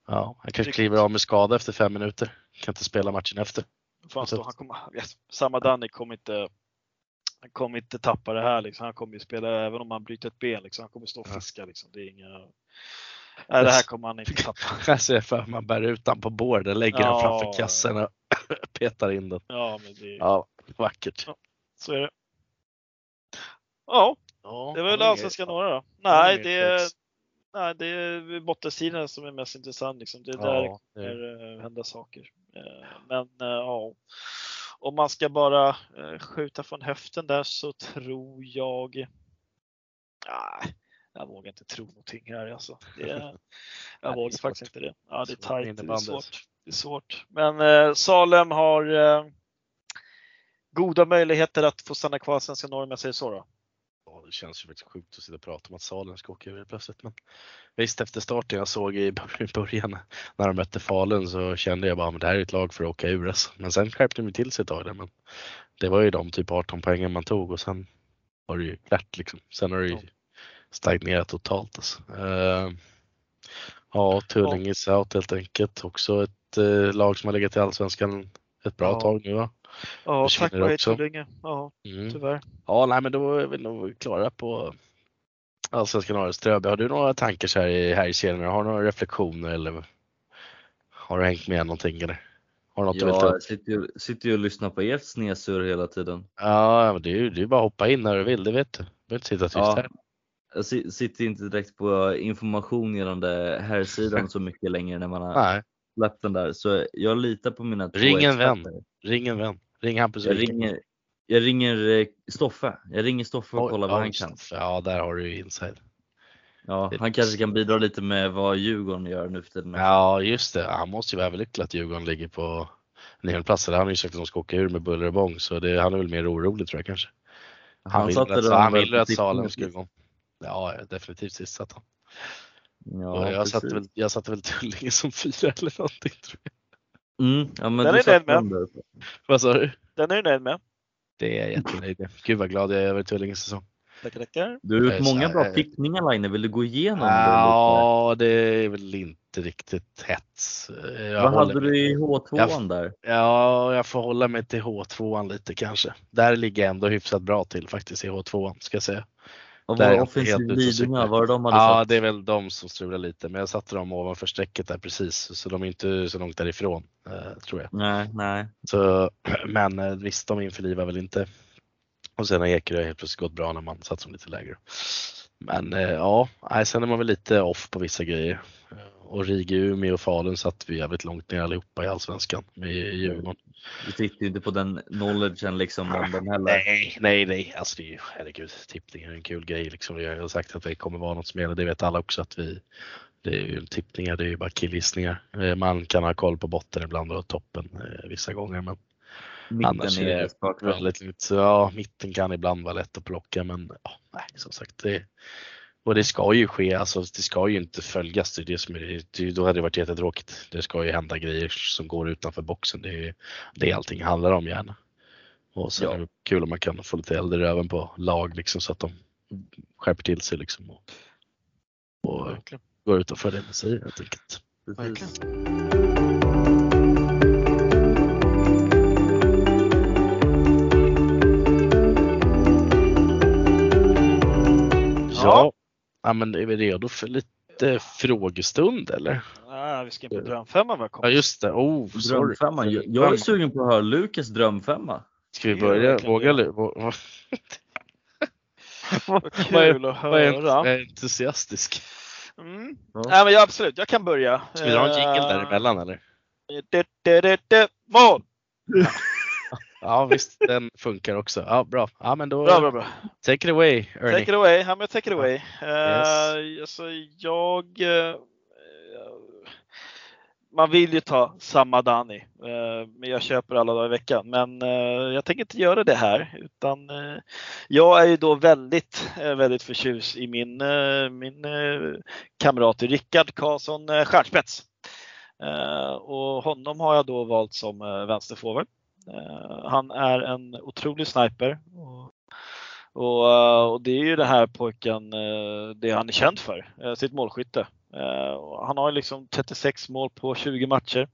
Speaker 1: Ja, han kanske kliver av med skada efter fem minuter. Kan inte spela matchen efter.
Speaker 2: Fan, så han kommer, yes, Samadani kommer inte han kommer inte tappa det här liksom. Han kommer ju spela även om han bryter ett ben liksom. Han kommer stå och
Speaker 1: Ja.
Speaker 2: fiska liksom. Det är inga Nej, det här kommer han inte tappa.
Speaker 1: Jag ser för man bär ut den på borden, lägger den
Speaker 2: Ja.
Speaker 1: framför kassen och petar in den.
Speaker 2: Ja, men det,
Speaker 1: Ja, vackert.
Speaker 2: så är det. Ja,
Speaker 1: Ja,
Speaker 2: det var väl allsvenskan norra då. Nej, det är, nej, det är bottensidan som är mest intressant liksom. Det är där det
Speaker 1: Ja,
Speaker 2: kommer eh, hända saker. Eh, Men eh, ja, om man ska bara skjuta från höften där så tror jag Nej, jag vågar inte tro någonting här alltså. Det, jag
Speaker 1: är
Speaker 2: vågar
Speaker 1: svårt.
Speaker 2: faktiskt inte det. Ja, det är tajt, det är svårt. Det är svårt. Men eh, Salem har eh, goda möjligheter att få stanna kvar i svenska Norge om jag säger så då.
Speaker 1: Ja, det känns ju faktiskt sjukt att sitta och prata om att Salen ska åka ur plötsligt. Men visst, efter starten jag såg i bör- i början när de mötte Falun så kände jag bara att det här är ett lag för att åka ur. Alltså. Men sen skärpte de till sig ett tag där. Men det var ju de typ 18 poängen man tog och sen var det ju klart liksom. Sen har det ju. Stagnerat totalt. Alltså. Eh, ja, Tullinge South helt enkelt. Också ett eh, lag som har legat i Allsvenskan ett bra
Speaker 2: Ja.
Speaker 1: tag nu va?
Speaker 2: Ja, tack och
Speaker 1: också.
Speaker 2: Tullinge. Ja,
Speaker 1: Mm.
Speaker 2: tyvärr.
Speaker 1: Ja, nej, men då är vi nog klara på Allsvenskan norra Ströby. Har du några tankar så här i, här i serien? Har du några reflektioner eller har du hängt med någonting eller? Har du något ta
Speaker 3: Jag sitter ju, sitter ju och lyssnar på ert snedsur hela tiden.
Speaker 1: Ja, men det är ju bara att hoppa in när du vill, det vet du. Du behöver inte sitta tyst
Speaker 3: Ja.
Speaker 1: här.
Speaker 3: Jag si- sitter inte direkt på information gällande här sidan så mycket längre när man har
Speaker 1: Nej,
Speaker 3: släppt den där. Så jag litar på mina
Speaker 1: Ring en vän. ring en vän. Ring Hampus
Speaker 3: Jag ringer, jag ringer eh, Stoffe. Jag ringer Stoffe och kollar vad han kan.
Speaker 1: Ja, där har du ju inside.
Speaker 3: Ja, han kanske kan bidra lite med vad Djurgården gör nu för tiden.
Speaker 1: Ja, just det. Han måste ju vara överlycklig att Djurgården ligger på nionde plats. Han har ju sagt att de ska åka ur med buller och bång, så det, han är väl mer orolig tror jag kanske. Han, att, han vill
Speaker 3: på
Speaker 1: att
Speaker 3: sitt
Speaker 1: Salem ska gå. Ja, definitivt sist satt han.
Speaker 3: Ja,
Speaker 1: jag, satte väl, jag satte väl Tullinge som fyra eller någonting tror jag.
Speaker 3: Mm, ja, men
Speaker 2: Den
Speaker 3: du
Speaker 2: är nöjd med.
Speaker 1: Vad sa du?
Speaker 2: Den är du nöjd med?
Speaker 1: Det är jag jättenöjd med. Gud vad glad jag är över Tullinges säsong.
Speaker 2: Tackar, tackar.
Speaker 3: Du har gjort många bra pickningar Line. Vill du gå igenom?
Speaker 1: Ja, det är väl inte riktigt hets. Jag
Speaker 3: Vad
Speaker 1: håller
Speaker 3: hade du i H2
Speaker 1: Jag-
Speaker 3: där?
Speaker 1: Ja, jag får hålla mig till H2 lite kanske. Där ligger jag ändå hyfsat bra till faktiskt i H2 ska jag säga.
Speaker 3: Var
Speaker 1: jag
Speaker 3: offensiv
Speaker 1: och
Speaker 3: Lidingö? Var det de hade
Speaker 1: Ja,
Speaker 3: satt?
Speaker 1: det är väl de som strular lite, men jag satte dem ovanför strecket där precis, så de är inte så långt därifrån eh, tror jag.
Speaker 3: Nej, nej.
Speaker 1: Så, men eh, visst, de införlivar väl inte. Och sen har Ekerö helt plötsligt gått bra när man satt dem lite lägre. Men eh, ja, sen är man väl lite off på vissa grejer. Och Riga, Umeå och Falun satt vi jävligt långt ner allihopa i Allsvenskan med Djurgården.
Speaker 3: Du sitter ju inte på den knowledgen liksom om den heller.
Speaker 1: Nej, nej, nej. Alltså det är ju, herregud, tippning är en kul grej liksom. Jag har sagt att det kommer vara något som gäller. Det vet alla också att vi, det är ju tippningar, det är ju bara killgissningar. Eh, Man kan ha koll på botten ibland och toppen eh, vissa gånger, men annars
Speaker 3: Mitten
Speaker 1: är
Speaker 3: är
Speaker 1: det väldigt lugnt. Ja, mitten kan ibland vara lätt att plocka, men ja, nej, som sagt, det, och det ska ju ske, alltså det ska ju inte följas. Det är det som är, det, då hade det varit jättetråkigt. Det ska ju hända grejer som går utanför boxen. Det är ju det allting handlar om gärna. Och sen
Speaker 3: Ja.
Speaker 1: är det kul om man kan få lite i röven på lag liksom så att de skärper till sig liksom och, och
Speaker 2: Verkligen.
Speaker 1: går utanför det man säger helt enkelt. Ja, ja men är vi redo för lite frågestund eller?
Speaker 2: Ah, vi ska in på drömfemman
Speaker 1: Ja
Speaker 2: välkommen.
Speaker 1: just det, oh sorry.
Speaker 3: Drömfemman. Jag, jag är sugen på att höra Lukas drömfemma.
Speaker 1: Ska vi börja? Våga
Speaker 2: det.
Speaker 1: lu-
Speaker 2: Vad kul att höra.
Speaker 1: jag är entusiastisk.
Speaker 2: Mm.
Speaker 3: Ja.
Speaker 2: Nej, men ja, absolut, jag kan börja.
Speaker 1: Ska vi dra en jingle
Speaker 2: Eh,
Speaker 1: däremellan eller?
Speaker 2: det, det, det, det, Mål!
Speaker 1: Ja visst, den funkar också. Ja, bra. Ja, men då,
Speaker 2: Bra, bra, bra.
Speaker 1: take it away Ernie.
Speaker 2: Take it away. Ja, men take it away.
Speaker 1: Yes.
Speaker 2: Eh, alltså, jag eh, man vill ju ta samma Dani, eh, men jag köper alla dagar i veckan. Men jag tänker inte göra det här utan jag är ju då väldigt, väldigt förtjust i min, min kamrat Rickard Karlsson Stjärnspets. Och honom har jag då valt som vänsterforward. Eh, han är en otrolig sniper. Och, och, eh, och det är ju det här pojken, eh, det han är känd för, sitt målskytte. Han har liksom 36 mål på 20 matcher.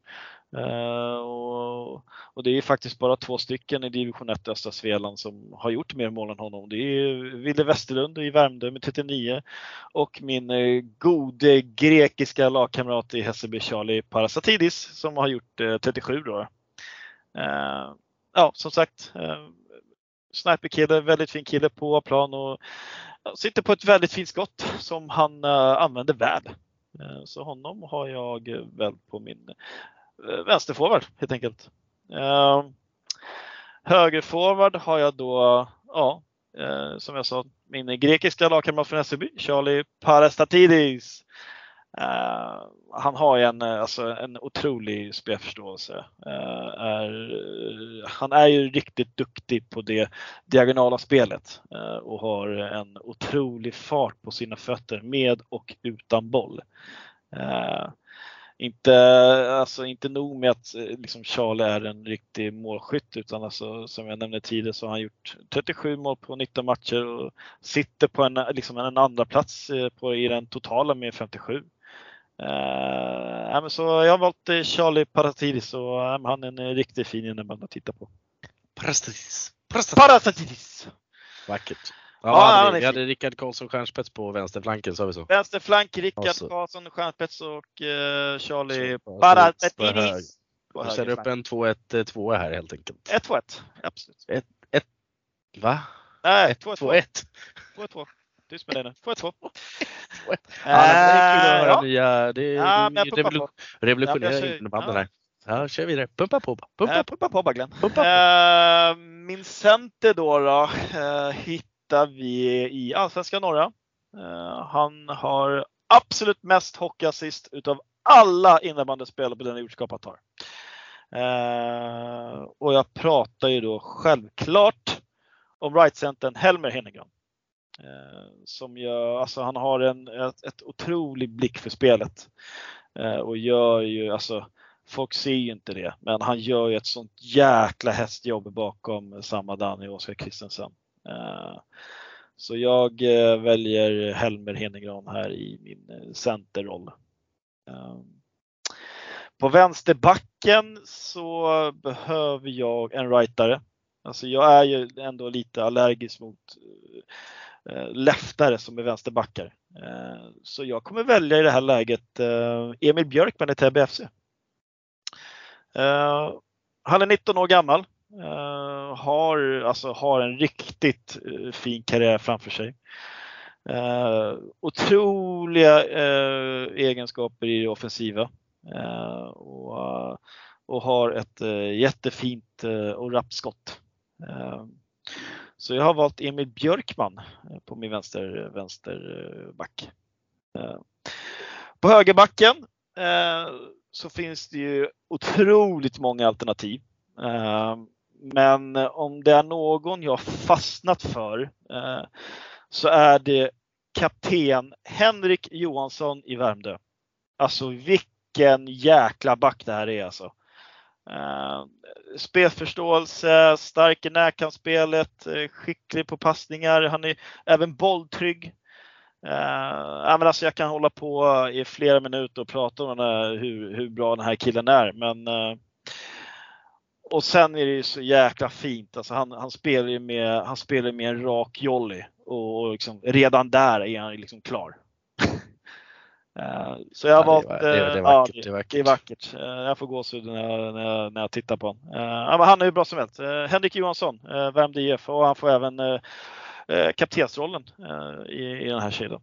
Speaker 2: Och, och det är faktiskt bara två stycken i division 1 östra Svealand som har gjort mer mål än honom. Det är Ville Westerlund i Värmdö med 39 och min gode grekiska lagkamrat i Hässelby Charlie Parasatidis som har gjort 37 då. Eh, Ja, som sagt, eh, sniperkille, väldigt fin kille på plan och sitter på ett väldigt fint skott som han eh, använder väl. Eh, Så honom har jag väl på min eh, vänsterforward helt enkelt. Eh, Högerforward har jag då, ja, eh, som jag sa, min grekiska lagkamrat från Hässelby, Charlie Parastatidis. Uh, han har ju en, eh, alltså, en otrolig spelförståelse. Uh, är, han är ju riktigt duktig på det diagonala spelet uh, och har en otrolig fart på sina fötter med och utan boll. Inte, alltså inte nog med att liksom Charlie är en riktig målskytt utan alltså, som jag nämnde tidigare så har han gjort 37 mål på 19 matcher och sitter på en, liksom en andra plats på, i den totala med 57. Uh, ja, men så jag har valt eh, Charlie Paratidis och han är en riktigt fin innebandy att titta på.
Speaker 1: Prestis.
Speaker 2: Paratidis!
Speaker 1: Vackert.
Speaker 2: Ja,
Speaker 1: Ja,
Speaker 2: han
Speaker 1: hade,
Speaker 2: är
Speaker 1: vi hade. Rickard Karlsson Stjärnspets på vänsterflanken, sa vi så?
Speaker 2: Vänsterflank Rickard
Speaker 1: Alltså.
Speaker 2: Karlsson, Stjärnspets och uh, Charlie. Paratidis.
Speaker 1: Vi sätter upp en 2-1 2 här helt enkelt.
Speaker 2: 1-2-1, absolut.
Speaker 1: Va?
Speaker 2: Nej, 2-1.
Speaker 1: 2-1?
Speaker 2: 2-2. Tyst med dig nu. 2-2.
Speaker 1: Ja, men det är kul att höra
Speaker 2: ja.
Speaker 1: nya, det är
Speaker 2: Ja, jag
Speaker 1: revolu-
Speaker 2: på.
Speaker 1: revolutionära
Speaker 2: Ja, jag-
Speaker 1: innebandyn
Speaker 2: ja.
Speaker 1: här. Ja, kör vidare. Pumpa på. Pumpa
Speaker 2: Eh. Pumpa på bara Glenn.
Speaker 1: Pumpa på.
Speaker 2: Eh, Min center då, då eh, hittar vi i Allsvenska norra. Eh, Han har absolut mest hockeyassist utav alla innebandyspelare på den jordskapat har. Eh, Och jag pratar ju då självklart om right-centern Helmer Hennegran. Eh, som gör, alltså han har en ett, ett otrolig blick för spelet. Eh, Och gör ju, alltså folk ser ju inte det, men han gör ju ett sånt jäkla hästjobb bakom samma Danny och Oskar Kristensen. Eh, Så jag eh, väljer Helmer Henegran här i min eh, centerroll. Eh, På vänsterbacken så behöver jag en rightare. Alltså jag är ju ändå lite allergisk mot eh, Eh, leftare som är vänsterbackar. Eh, så jag kommer välja i det här läget eh, Emil Björkman i Täby FC. Han är 19 år gammal. har, alltså, har en riktigt fin karriär framför sig. Otroliga egenskaper i det offensiva. Och, och har ett jättefint och rappt skott så jag har valt Emil Björkman eh, på min vänster, vänsterback. Eh, eh, på högerbacken så finns det ju otroligt många alternativ. Men om det är någon jag fastnat för så är det kapten Henrik Johansson i Värmdö. Alltså vilken jäkla back det här är alltså. Uh, spelförståelse, stark i närkampsspelet, eh, skicklig på passningar. Han är även bolltrygg. Eh, uh, men alltså jag kan hålla på i flera minuter och prata om här, hur, hur bra den här killen är. Men, uh, och sen är det ju så jäkla fint. Alltså han, han spelar ju med, han spelar med en rak jolly och, och liksom, redan där är han liksom klar. Uh, så jag har valt,
Speaker 1: det det det är
Speaker 2: ja,
Speaker 1: vackert,
Speaker 2: det,
Speaker 1: det är vackert.
Speaker 2: det är vackert. Uh, jag får gåshud när, när, jag- när jag tittar på honom. Ja, han är ju bra som helst. Henrik Johansson, Värmdö IF och han får även kaptensrollen i, i den här kedjan.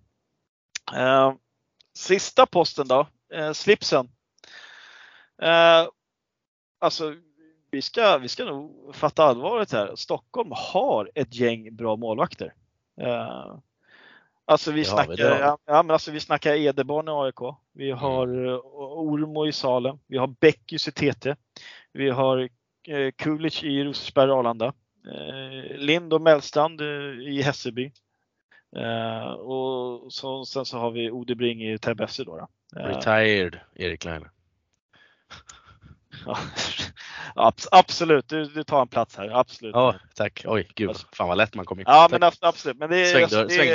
Speaker 2: Sista posten då, slipsen. Alltså vi ska, vi ska nog fatta allvaret här. Stockholm har ett gäng bra målvakter. Alltså vi snackar,
Speaker 1: vi.
Speaker 2: ja, men alltså vi snackar Edeborn i AIK. Vi har uh, Ormo i Salem. Vi har Bäckis i TT. Vi har uh, Kulic i Rosersberg Arlanda. Uh, Lind och Mellstrand i Hässelby. Och så, sen så har vi Ode Bring i Täby då. då.
Speaker 1: Retired Erik Laine.
Speaker 2: ja, abs- absolut, du, du tar en plats här. Absolut.
Speaker 1: Ja, tack. Oj, gud.
Speaker 2: Alltså-
Speaker 1: Fan vad lätt man kom in.
Speaker 2: Ja,
Speaker 1: Tack.
Speaker 2: men abs- absolut. Men det är,
Speaker 1: Svängdörr-
Speaker 2: alltså, det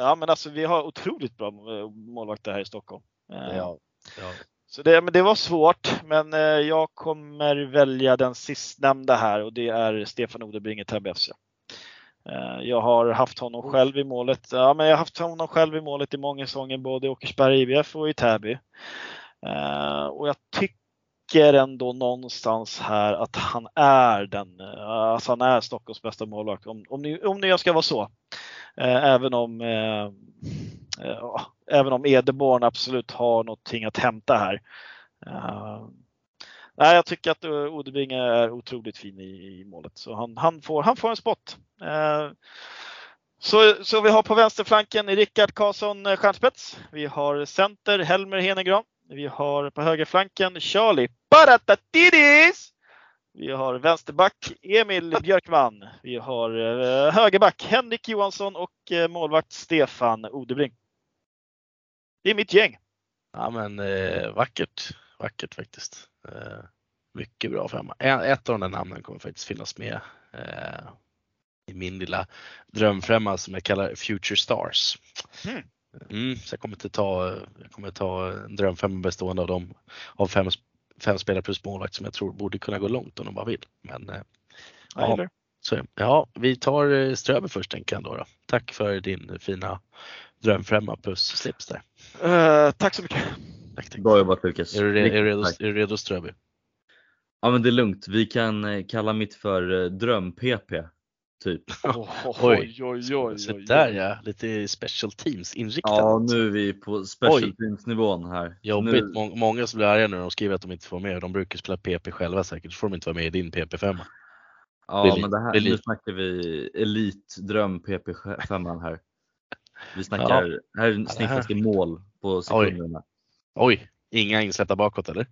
Speaker 2: ja, men alltså, vi har otroligt bra eh, målvakter här i Stockholm. Eh,
Speaker 1: Ja, ja.
Speaker 2: Så det, men det var svårt, men eh, jag kommer välja den sistnämnda här och det är Stefan Odebring i Täby FC. Jag har haft honom själv i målet. Ja, men jag har haft honom själv i målet i många säsonger, både i Åkersberga IBF och i Täby. Och jag tycker ändå någonstans här att han är den, eh, alltså han är Stockholms bästa målvakt. Om, om, nu, om nu jag ska vara så. Eh, Även om, eh, eh, även om Edeborn absolut har någonting att hämta här. Eh, nej, jag tycker att eh, Odebring är otroligt fin i, i målet, så han, han, får, han får en spot. Så, så vi har på vänsterflanken Rickard Karlsson Stjärnspets. Vi har center Helmer Henegran. Vi har på högerflanken Charlie Baratatidis. Vi har vänsterback Emil Björkman. Vi har eh, högerback Henrik Johansson och eh, målvakt Stefan Odebring. Det är mitt gäng.
Speaker 1: ja men eh, vackert. Vackert faktiskt. Eh, mycket bra femma. Ett av de där namnen kommer faktiskt finnas med eh, i min lilla drömfemma som jag kallar Future Stars.
Speaker 2: Mm.
Speaker 1: Mm, så jag kommer inte ta, jag kommer ta en drömfemma bestående av dem av fem, fem spelare plus målvakt som jag tror borde kunna gå långt om de bara vill. Men eh, Ja. så, ja, vi tar eh, Ströber först tänker jag då, då. Tack för din fina drömfemma plus slips där.
Speaker 2: Eh, tack så mycket.
Speaker 1: Tack, tack.
Speaker 3: Bra jobbat Lukas.
Speaker 1: Är du, är, redo, är du redo Ströby?
Speaker 3: Ja men det är lugnt. Vi kan kalla mitt för dröm-PP. Typ.
Speaker 2: Oj,
Speaker 1: Oj.
Speaker 2: oj, oj,
Speaker 1: Så
Speaker 2: oj,
Speaker 1: där
Speaker 2: oj.
Speaker 1: ja, lite special teams inriktat.
Speaker 3: Ja nu är vi på special
Speaker 1: Oj.
Speaker 3: teams nivån här.
Speaker 1: Jobbigt,
Speaker 3: Nu,
Speaker 1: Må- många som blir arga när de skriver att de inte får med. De brukar spela PP själva säkert, så får de inte vara med i din PP5.
Speaker 3: ja
Speaker 1: blir
Speaker 3: men det här,
Speaker 1: blir
Speaker 3: nu snackar vi elit dröm PP5 här. Vi snackar, här sniffas det mål på sekunderna.
Speaker 1: Oj, inga insläppta bakåt eller?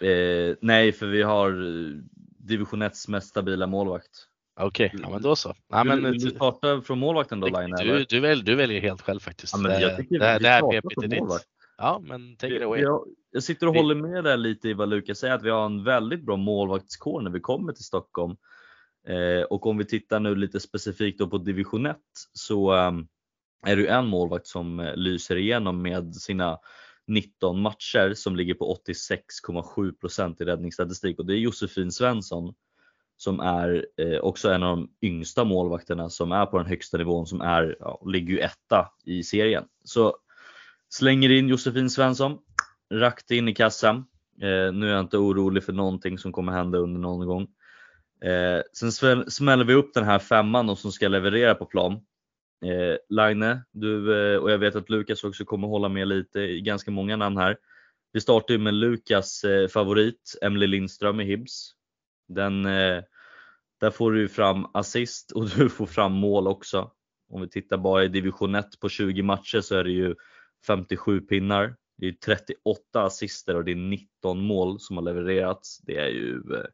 Speaker 3: Eh, nej för vi har eh, division 1 mest stabila målvakt.
Speaker 1: Okej, ja men då så. Ja, men,
Speaker 3: vill, vill du starta från målvakten då Line?
Speaker 1: du, du, väl, du väljer helt själv faktiskt.
Speaker 3: Ja, men jag
Speaker 1: det,
Speaker 3: tycker
Speaker 1: det, här- det
Speaker 3: startar från
Speaker 1: är ditt. Ja, men take it away.
Speaker 3: Jag, jag sitter och
Speaker 1: Vi-
Speaker 3: håller med där lite i vad Lukas säger, att vi har en väldigt bra målvaktskår när vi kommer till Stockholm. Eh, och om vi tittar nu lite specifikt på division 1 så ehm, är det ju en målvakt som eh, lyser igenom med sina 19 matcher som ligger på 86,7% i räddningsstatistik och det är Josefin Svensson som är eh, också en av de yngsta målvakterna som är på den högsta nivån som är, ja, ligger ju etta i serien. Så slänger in Josefin Svensson rakt in i kassan. Eh, nu är jag inte orolig för någonting som kommer hända under någon gång. Eh, sen smäller vi upp den här femman och som ska leverera på plan. Eh, Line, du eh, och jag vet att Lukas också kommer hålla med lite i ganska många namn här. Vi startar ju med Lukas eh, favorit, Emily Lindström i Hibs. Den, eh, där får du ju fram assist och du får fram mål också. Om vi tittar bara i division 1 på 20 matcher så är det ju 57 pinnar. Det är 38 assister och det är 19 mål som har levererats. Det är ju, eh,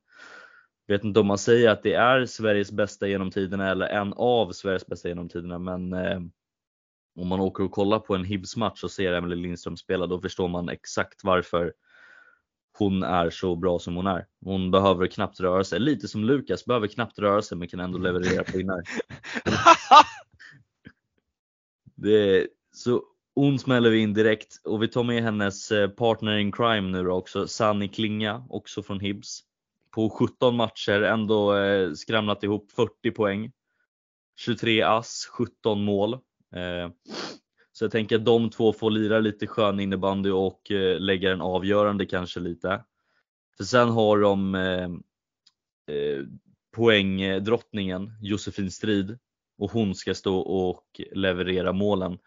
Speaker 3: vet inte om man säger att det är Sveriges bästa genom tiderna eller en av Sveriges bästa genom tiderna men eh, om man åker och kollar på en Hibs match och ser Emelie Lindström spela då förstår man exakt varför hon är så bra som hon är. Hon behöver knappt röra sig, lite som Lukas behöver knappt röra sig men kan ändå leverera pinnar. Det så hon smäller vi in direkt och vi tar med hennes eh, partner in crime nu också, Sanni Klinga, också från Hibs. På 17 matcher ändå eh, skramlat ihop 40 poäng. 23 ass, 17 mål. Eh, så jag tänker att de två får lira lite skön innebandy och eh, lägga den avgörande kanske lite. För sen har de eh, eh, poängdrottningen Josefin Strid och hon ska stå och leverera målen.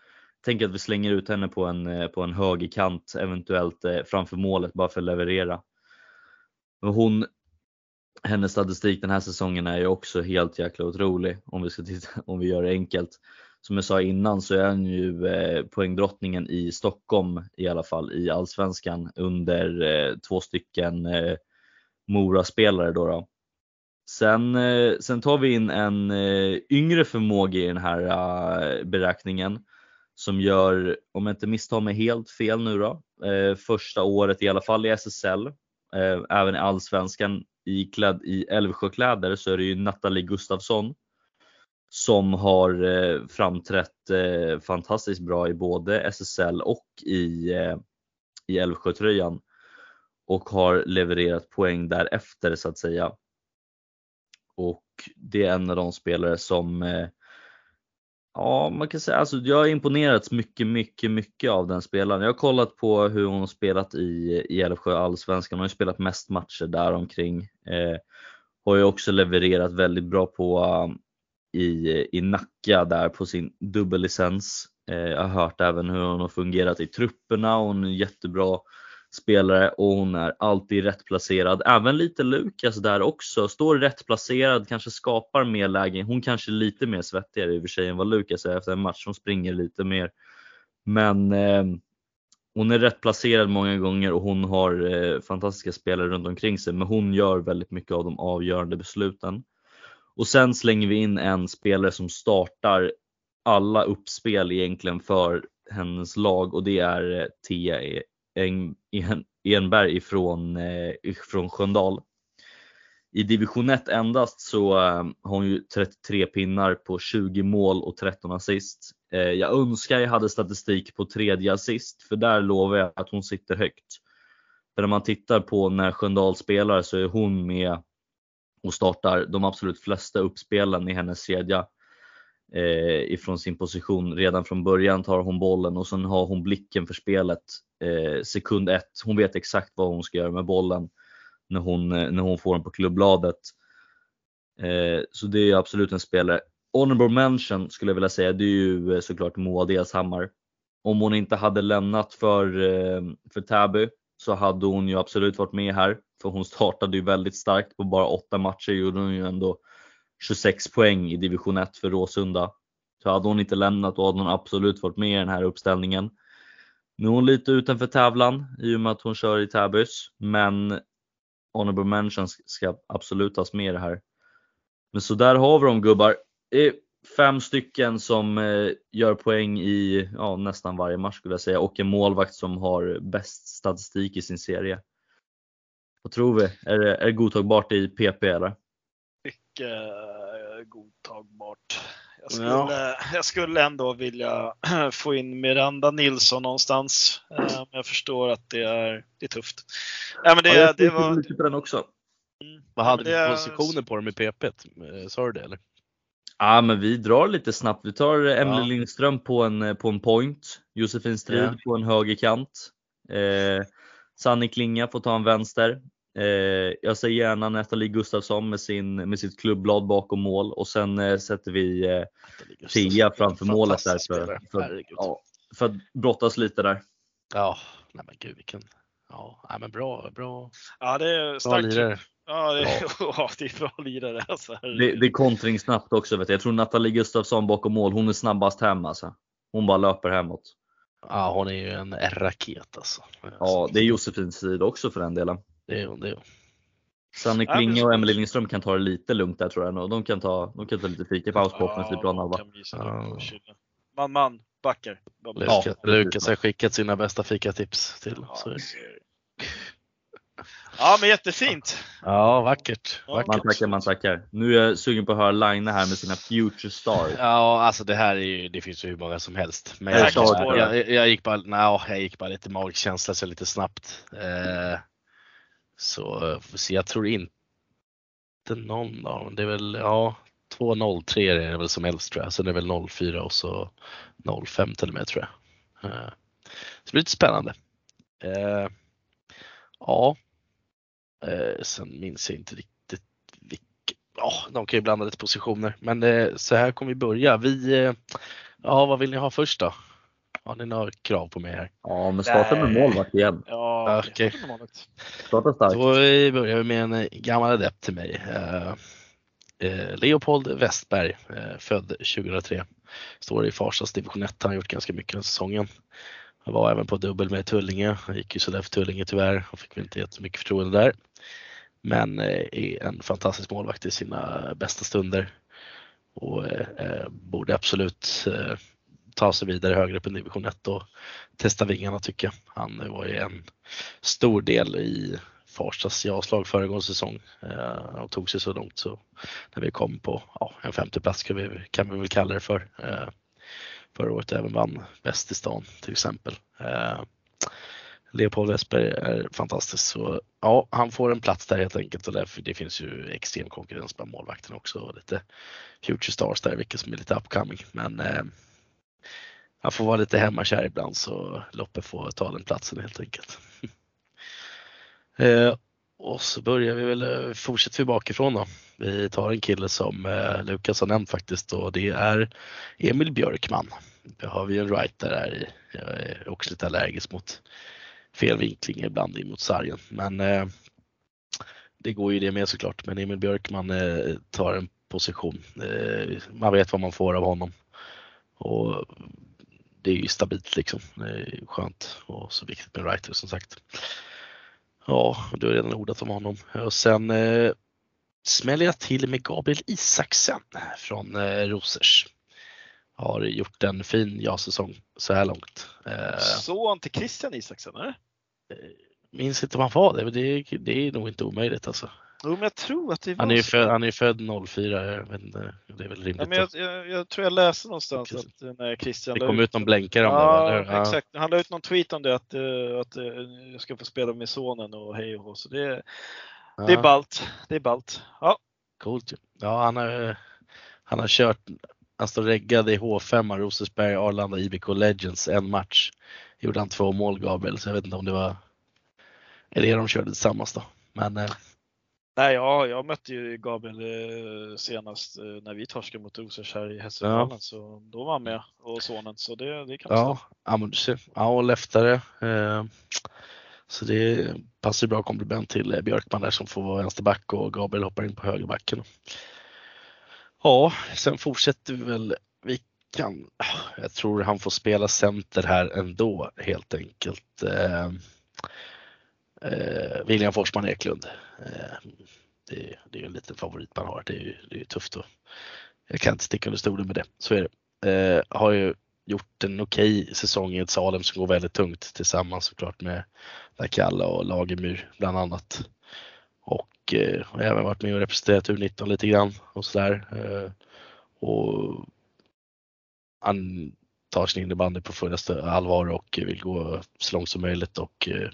Speaker 3: Tänk att vi slänger ut henne på en, eh, på en högerkant eventuellt eh, framför målet bara för att leverera. Men hon, hennes statistik den här säsongen är ju också helt jäkla otrolig om vi ska titta, om vi gör det enkelt. Som jag sa innan så är han ju eh, poängdrottningen i Stockholm i alla fall i allsvenskan under eh, två stycken eh, Mora-spelare då. då. Sen, eh, sen tar vi in en eh, yngre förmåga i den här eh, beräkningen som gör, om jag inte misstar mig helt fel nu då, eh, första året i alla fall i SSL, eh, även i allsvenskan iklädd i Älvsjökläder så är det ju Nathalie Gustafsson som har eh, framträtt eh, fantastiskt bra i både SSL och i, eh, i Älvsjötröjan och har levererat poäng därefter så att säga och det är en av de spelare som eh, Ja, man kan säga alltså jag har imponerats mycket, mycket, mycket av den spelaren. Jag har kollat på hur hon har spelat i, i Älvsjö allsvenskan. Hon har ju spelat mest matcher där omkring. Eh, har ju också levererat väldigt bra på i, i Nacka där på sin dubbellicens. Eh, jag har hört även hur hon har fungerat i trupperna. Hon är jättebra spelare och hon är alltid rätt placerad. Även lite Lukas där också, står rätt placerad, kanske skapar mer lägen. Hon kanske är lite mer svettigare i och för sig än vad Lukas är efter en match. Hon springer lite mer. Men eh, hon är rätt placerad många gånger och hon har eh, fantastiska spelare runt omkring sig. Men hon gör väldigt mycket av de avgörande besluten. Och sen slänger vi in en spelare som startar alla uppspel egentligen för hennes lag och det är eh, Tia e-, Enberg ifrån, eh, ifrån Sköndal. I division 1 endast så eh, har hon ju 33 pinnar på 20 mål och 13 assist. Jag önskar jag hade statistik på tredje assist för där lovar jag att hon sitter högt. För när man tittar på när Sköndal spelar så är hon med och startar de absolut flesta uppspelen i hennes kedja eh, ifrån sin position. Redan från början tar hon bollen och sen har hon blicken för spelet eh, sekund ett. Hon vet exakt vad hon ska göra med bollen när hon, eh, när hon får den på klubbladet. Eh, så det är absolut en spelare. Honorable mention skulle jag vilja säga, det är ju eh, såklart Moa Delshammar. Om hon inte hade lämnat för, eh, för Täby så hade hon ju absolut varit med här. För hon startade ju väldigt starkt på bara åtta matcher gjorde hon ju ändå 26 poäng i division 1 för Råsunda. Så hade hon inte lämnat då hade hon absolut varit med i den här uppställningen. Nu är hon lite utanför tävlan i och med att hon kör i Täbys, men Honorable Mention ska absolut tas med i det här. Men så där har vi dem gubbar. Det fem stycken som eh, gör poäng i ja, nästan varje match skulle jag säga och en målvakt som har bäst statistik i sin serie. Vad tror vi? Är det, är det godtagbart i PP eller?
Speaker 2: Mycket eh, godtagbart. Jag skulle, ja. jag skulle ändå vilja få in Miranda Nilsson någonstans. Eh, men jag förstår att det är, det är tufft.
Speaker 3: Ja, men det, ja, det var... lite på den också.
Speaker 1: Mm. Vad hade vi för positioner på dem i PP? Sa du det eller?
Speaker 3: Ja men vi drar lite snabbt. Vi tar Emelie ja. Lindström på en, på en point. Josefin Strid ja. på en högerkant. Eh, Sanni Klinga får ta en vänster. Eh, jag säger gärna Nathalie Gustafsson med, sin, med sitt klubbblad bakom mål och sen eh, sätter vi eh, Tia framför målet där för, för, ja, för att brottas lite där.
Speaker 1: Ja, nej men gud vilken, ja, men bra, bra.
Speaker 2: Ja, det är starkt. Lirare. Ja, det är, ja. det är bra lirare. Alltså.
Speaker 3: Det, det är kontringssnabbt också. Vet jag. jag tror Nathalie Gustafsson bakom mål, hon är snabbast hem alltså. Hon bara löper hemåt.
Speaker 1: Ja, hon är ju en raket alltså.
Speaker 3: Ja, det är Josefin Strid också för den delen.
Speaker 1: Det är hon, det är hon.
Speaker 3: Sanne Klinge och Emelie Lindström kan ta det lite lugnt där tror jag. De kan ta, de kan ta lite fikapaus på offensiv planhalva.
Speaker 2: Man, man, backar.
Speaker 1: Lukas, Lukas har skickat sina bästa fikatips till. Ja,
Speaker 2: ja men jättefint.
Speaker 1: Ja, vackert. vackert.
Speaker 3: Man tackar, man tackar. Nu är jag sugen på att höra Line här med sina Future Stars.
Speaker 1: Ja, alltså det här är ju, det finns ju hur många som helst. Men jag, jag, jag, jag gick bara, nej, jag gick bara lite magkänsla så lite snabbt. Eh, så, så jag tror inte någon av Det är väl, ja, 2.03 är det väl som helst tror jag. Sen är det väl 04 och så 05 till och med tror jag. Eh, så det blir lite spännande. Eh, ja, eh, sen minns jag inte riktigt vilka, ja, de kan ju blanda lite positioner. Men så här kommer vi börja. Vi, ja vad vill ni ha först då? Har ni några krav på mig här?
Speaker 3: Ja, men starta med målvakt igen.
Speaker 2: Ja, okay.
Speaker 3: Starta starkt.
Speaker 1: Då börjar vi med en gammal adept till mig. Eh, Leopold Westberg, eh, född 2003. Står i Farstas division 1. Han har gjort ganska mycket den säsongen. Han var även på dubbel med Tullinge. Han gick ju sådär för Tullinge tyvärr. Han fick väl inte jättemycket förtroende där. Men eh, är en fantastisk målvakt i sina bästa stunder. Och borde absolut ta sig vidare högre upp i division 1 och testa vingarna tycker jag. Han var ju en stor del i Farstas ja-slag föregående säsong eh, och tog sig så långt så när vi kom på ja, en femteplats kan vi, kan vi väl kalla det för. Eh, förra året även vann bäst i stan till exempel. Eh, Leopold Westberg är fantastisk så ja, han får en plats där helt enkelt och därför det finns ju extrem konkurrens bland målvakterna också och lite future stars där vilket som är lite upcoming men eh, han får vara lite hemmakär ibland så Loppe får ta den platsen helt enkelt. eh, och så börjar vi väl, eh, fortsätter vi bakifrån då. Vi tar en kille som eh, Lukas har nämnt faktiskt och det är Emil Björkman. Vi har vi en writer där i. Jag är också lite allergisk mot fel vinkling ibland in mot sargen. Men eh, det går ju det med såklart. Men Emil Björkman eh, tar en position. Eh, man vet vad man får av honom. Och det är ju stabilt liksom. Det är skönt och så viktigt med writer som sagt. Ja, du har redan ordat om honom. Och sen eh, smäller jag till med Gabriel Isaksen från eh, Rosers. Har gjort en fin ja-säsong så här långt. Eh,
Speaker 2: Son till Christian Isaksen, eller?
Speaker 1: minns inte om han var det, men det, det är nog inte omöjligt alltså.
Speaker 2: Jo, men jag tror att det var
Speaker 1: Han är ju född, han är född 04, jag vet inte, det är väl
Speaker 2: Ja,
Speaker 1: rimligt.
Speaker 2: men jag, jag, jag tror jag läste någonstans att eh, när Christian
Speaker 1: det kom ut någon blänkare om
Speaker 2: Ja,
Speaker 1: det, eller? Ja,
Speaker 2: exakt. Han la ut någon tweet om det att, eh, att eh, jag ska få spela med sonen och hej och hå. Så det, det är
Speaker 1: ja,
Speaker 2: ballt. Det är ballt. Ja,
Speaker 1: Coolt. Ja, han har, han har kört, han står reggad i H5, Rosersberg, Arlanda, IBK Legends, en match. Gjorde han två mål Gabriel, så jag vet inte om det var, eller de körde tillsammans då. Men
Speaker 2: nej, ja, jag mötte ju Gabriel eh, senast eh, när vi torskade mot Rosers här i Hässelvallen. Så då var han med och sonen. Så det, det kan
Speaker 1: ja, ja, men du ser. Ja, och leftare. Eh, så det passar bra komplement till Björkman där som får vara vänsterback och Gabriel hoppar in på högerbacken. Ja, sen fortsätter vi väl. Vi kan, jag tror han får spela center här ändå helt enkelt. Eh, William Forsman Eklund. Eh, det, det är ju en liten favorit man har. Det är ju, det är tufft och jag kan inte sticka under stolen med det. Så är det. Eh, har ju gjort en okej säsong i ett Salem som går väldigt tungt tillsammans såklart med Lakalla och Lagemyr bland annat. Och eh, har även varit med och representerat U19 lite grann och sådär. Eh, och han tar sin innebandy på fullaste allvar och vill gå så långt som möjligt och eh,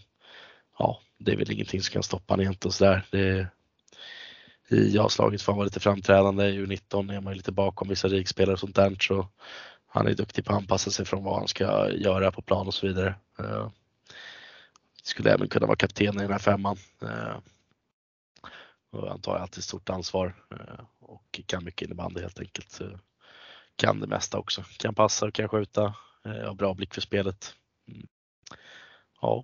Speaker 1: ja, det är väl ingenting som kan stoppa honom egentligen sådär. Det, I ja-slaget får han vara lite framträdande, i U19 är man ju lite bakom vissa rikspelare och sånt där så han är duktig på att anpassa sig från vad han ska göra på plan och så vidare. Uh, Skulle även kunna vara kapten i den här femman. Uh, och Han tar alltid stort ansvar uh, och kan mycket innebandy helt enkelt. Kan det mesta också. Kan passa och kan skjuta. Har bra blick för spelet. Mm. Ja,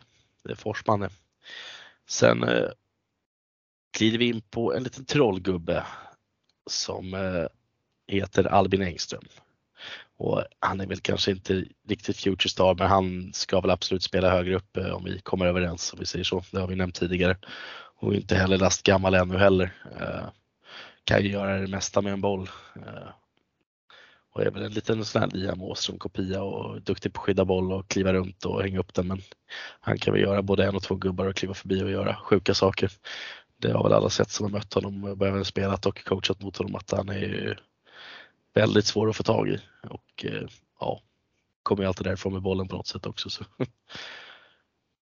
Speaker 1: Eh, Forsman. Sen eh, glider vi in på en liten trollgubbe som eh, heter Albin Engström. Och han är väl kanske inte riktigt future star men han ska väl absolut spela högre upp eh, om vi kommer överens om vi säger så. Det har vi nämnt tidigare. Och inte heller lastgammal ännu heller. Eh, kan ju göra det mesta med en boll. Eh, och är väl en liten sån här Liam Åström kopia och duktig på att skydda boll och kliva runt och hänga upp den. Men han kan väl göra både en och två gubbar och kliva förbi och göra sjuka saker. Det har väl alla sett som har mött honom och även spelat och coachat mot honom att han är ju väldigt svår att få tag i och eh, ja, kommer ju alltid därifrån med bollen på något sätt också. Så.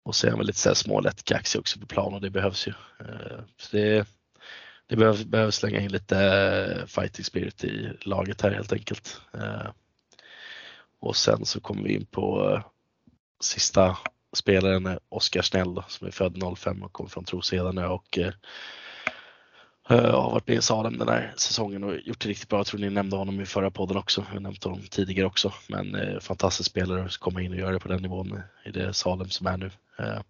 Speaker 1: Och så är han väl lite så här smålätt kaxig också på plan och det behövs ju. Eh, så det, det behöver, behöver slänga in lite eh, fighting spirit i laget här helt enkelt. Eh, och sen så kommer vi in på eh, sista spelaren, Oskar Snell då, som är född 05 och kommer från Trosedarna och har varit med i Salem den här säsongen och gjort det riktigt bra. Jag tror ni nämnde honom i förra podden också. Jag har nämnt honom tidigare också. Men eh, fantastisk spelare att komma in och göra det på den nivån i det Salem som är nu. Eh,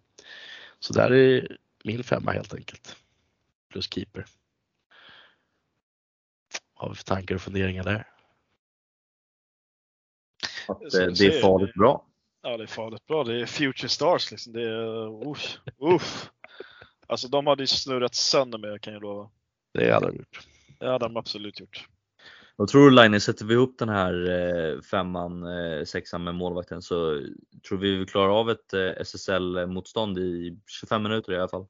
Speaker 1: Så där är min femma helt enkelt. Plus keeper. Har vi för tankar och funderingar där?
Speaker 3: Att eh,
Speaker 2: så
Speaker 3: det
Speaker 2: är
Speaker 3: farligt
Speaker 2: det.
Speaker 3: bra.
Speaker 2: Ja, det är farligt bra. Det är future stars liksom. Det är, usch, usch. Alltså de hade ju snurrat sönder mig, kan jag lova.
Speaker 1: Det hade de gjort.
Speaker 2: Det hade de absolut gjort.
Speaker 3: Vad tror du Line, sätter vi ihop den här eh, femman, eh, sexan med målvakten så tror vi vi klarar av ett SSL-motstånd i 25 minuter i alla fall.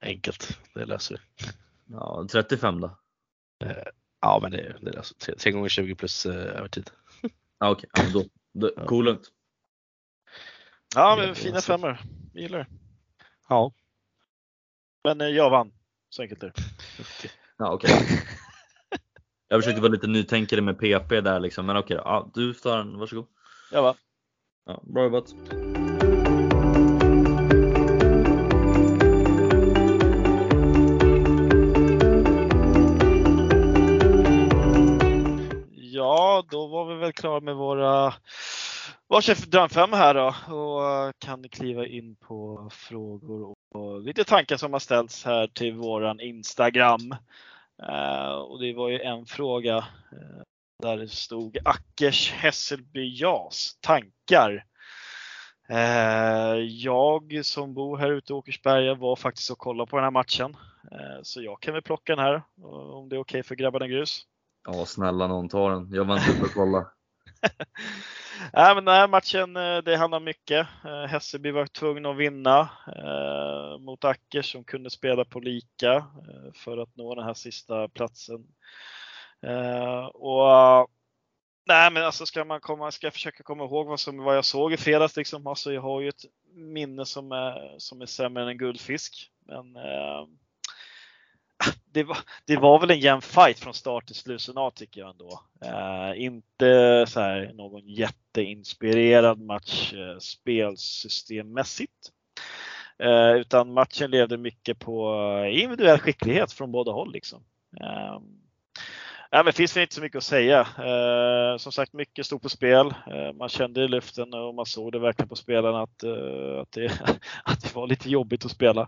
Speaker 1: Enkelt, det löser vi.
Speaker 3: Ja, 35 då?
Speaker 1: Ja men det, det löser vi. Tre- Tre gånger 20 plus eh, övertid.
Speaker 3: Ja, Okej, ja, men då, då,
Speaker 1: Ja.
Speaker 3: cool lugnt.
Speaker 2: Ja, men
Speaker 1: det
Speaker 2: fina femmor. Vi gillar det.
Speaker 1: Ja.
Speaker 2: Men eh, jag vann. Så enkelt är det.
Speaker 3: Ja, okej. Jag försökte vara lite nytänkare med PP där liksom, men okej, ja, du tar den, varsågod.
Speaker 2: Jag vann.
Speaker 3: Ja, bra jobbat.
Speaker 2: Då var vi väl klara med våra varsin drömfemma här då och eh, kan kliva in på frågor och lite tankar som har ställts här till våran Instagram. Eh, och det var ju en fråga eh, där det stod Ackers Hässelby JAS tankar. Eh, jag som bor här ute i Åkersberga var faktiskt och kollade på den här matchen. Eh, så jag kan väl plocka den här eh, om det är okej för grabbarna grus.
Speaker 3: Ja, snälla någon tar den. Jag väntar på att kolla.
Speaker 2: Nej, men den här matchen, eh, det handlar mycket. Eh, Hässelby var tvungna att vinna eh, mot Ackers som kunde spela på lika för att nå den här sista platsen. Och Nej, men alltså ska man komma, ska jag försöka komma ihåg vad, som, vad jag såg i fredags liksom. Alltså jag har ju ett minne som är, som är sämre än en guldfisk. Men eh, det, var, det var väl en jämn fight från start till slut, tycker jag ändå. Eh, inte så här någon jätteinspirerad match eh, spelsystemmässigt. Eh, utan matchen levde mycket på eh, individuell skicklighet från båda håll. Liksom. Ehm, Nej, men det finns väl inte så mycket att säga. Eh, som sagt, mycket stod på spel. Eh, man kände i luften och man såg det verkligen på spelarna att, eh, att, det, att det var lite jobbigt att spela.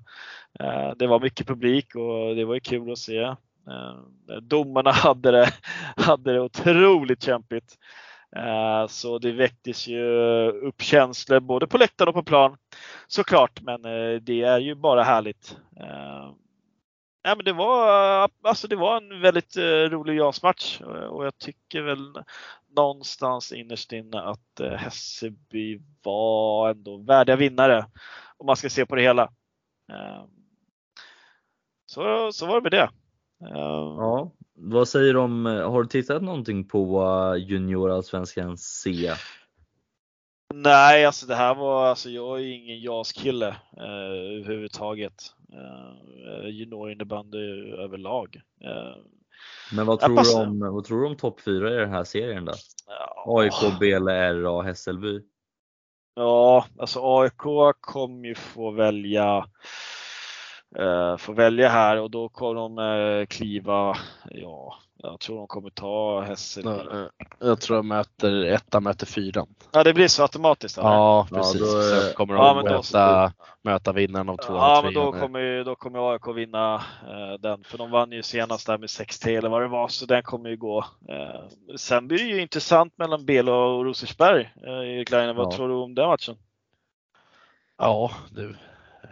Speaker 2: Eh, det var mycket publik och det var ju kul att se. Eh, domarna hade det, hade det otroligt kämpigt. Eh, så det väcktes ju upp känslor både på läktaren och på plan såklart, men eh, det är ju bara härligt. Eh, Eh, Ja, men det, var, alltså det var en väldigt eh, rolig JAS-match och jag tycker väl någonstans innerst inne att eh, Hässelby var ändå värdiga vinnare om man ska se på det hela. Eh, Så, så var det med det. Eh,
Speaker 3: Ja, vad säger du om, har du tittat någonting på eh, juniorallsvenskan C?
Speaker 2: Nej, alltså det här var, alltså jag är ingen JAS-kille eh, överhuvudtaget. Eh, juniorinnebandy överlag. Eh,
Speaker 3: Men vad tror, du om, vad tror du om topp 4 i den här serien då?
Speaker 2: ja.
Speaker 3: AIK, BL, RA, Hässelby?
Speaker 2: Ja, alltså AIK kommer ju få välja eh, få välja här och då kommer de eh, kliva, ja, jag tror de kommer ta Hässelby.
Speaker 1: Ja, eh, Jag tror jag möter, ettan möter fyran.
Speaker 2: Ja, det blir så automatiskt. eller?
Speaker 1: Ja
Speaker 3: Ja,
Speaker 1: precis.
Speaker 3: då, eh,
Speaker 1: Sen kommer
Speaker 2: ja,
Speaker 1: de
Speaker 2: men då-
Speaker 1: möta, möta vinnaren av tvåan
Speaker 2: Ja, men då
Speaker 1: trean.
Speaker 2: kommer, då kommer AIK vinna eh, den, för de vann ju senast där med 6-3 eller vad det var, så den kommer ju gå. Eh, sen blir det ju intressant mellan Belo och Rosersberg. Eh, Erik Laine, vad
Speaker 3: Ja.
Speaker 2: tror du om den matchen?
Speaker 1: Ja du,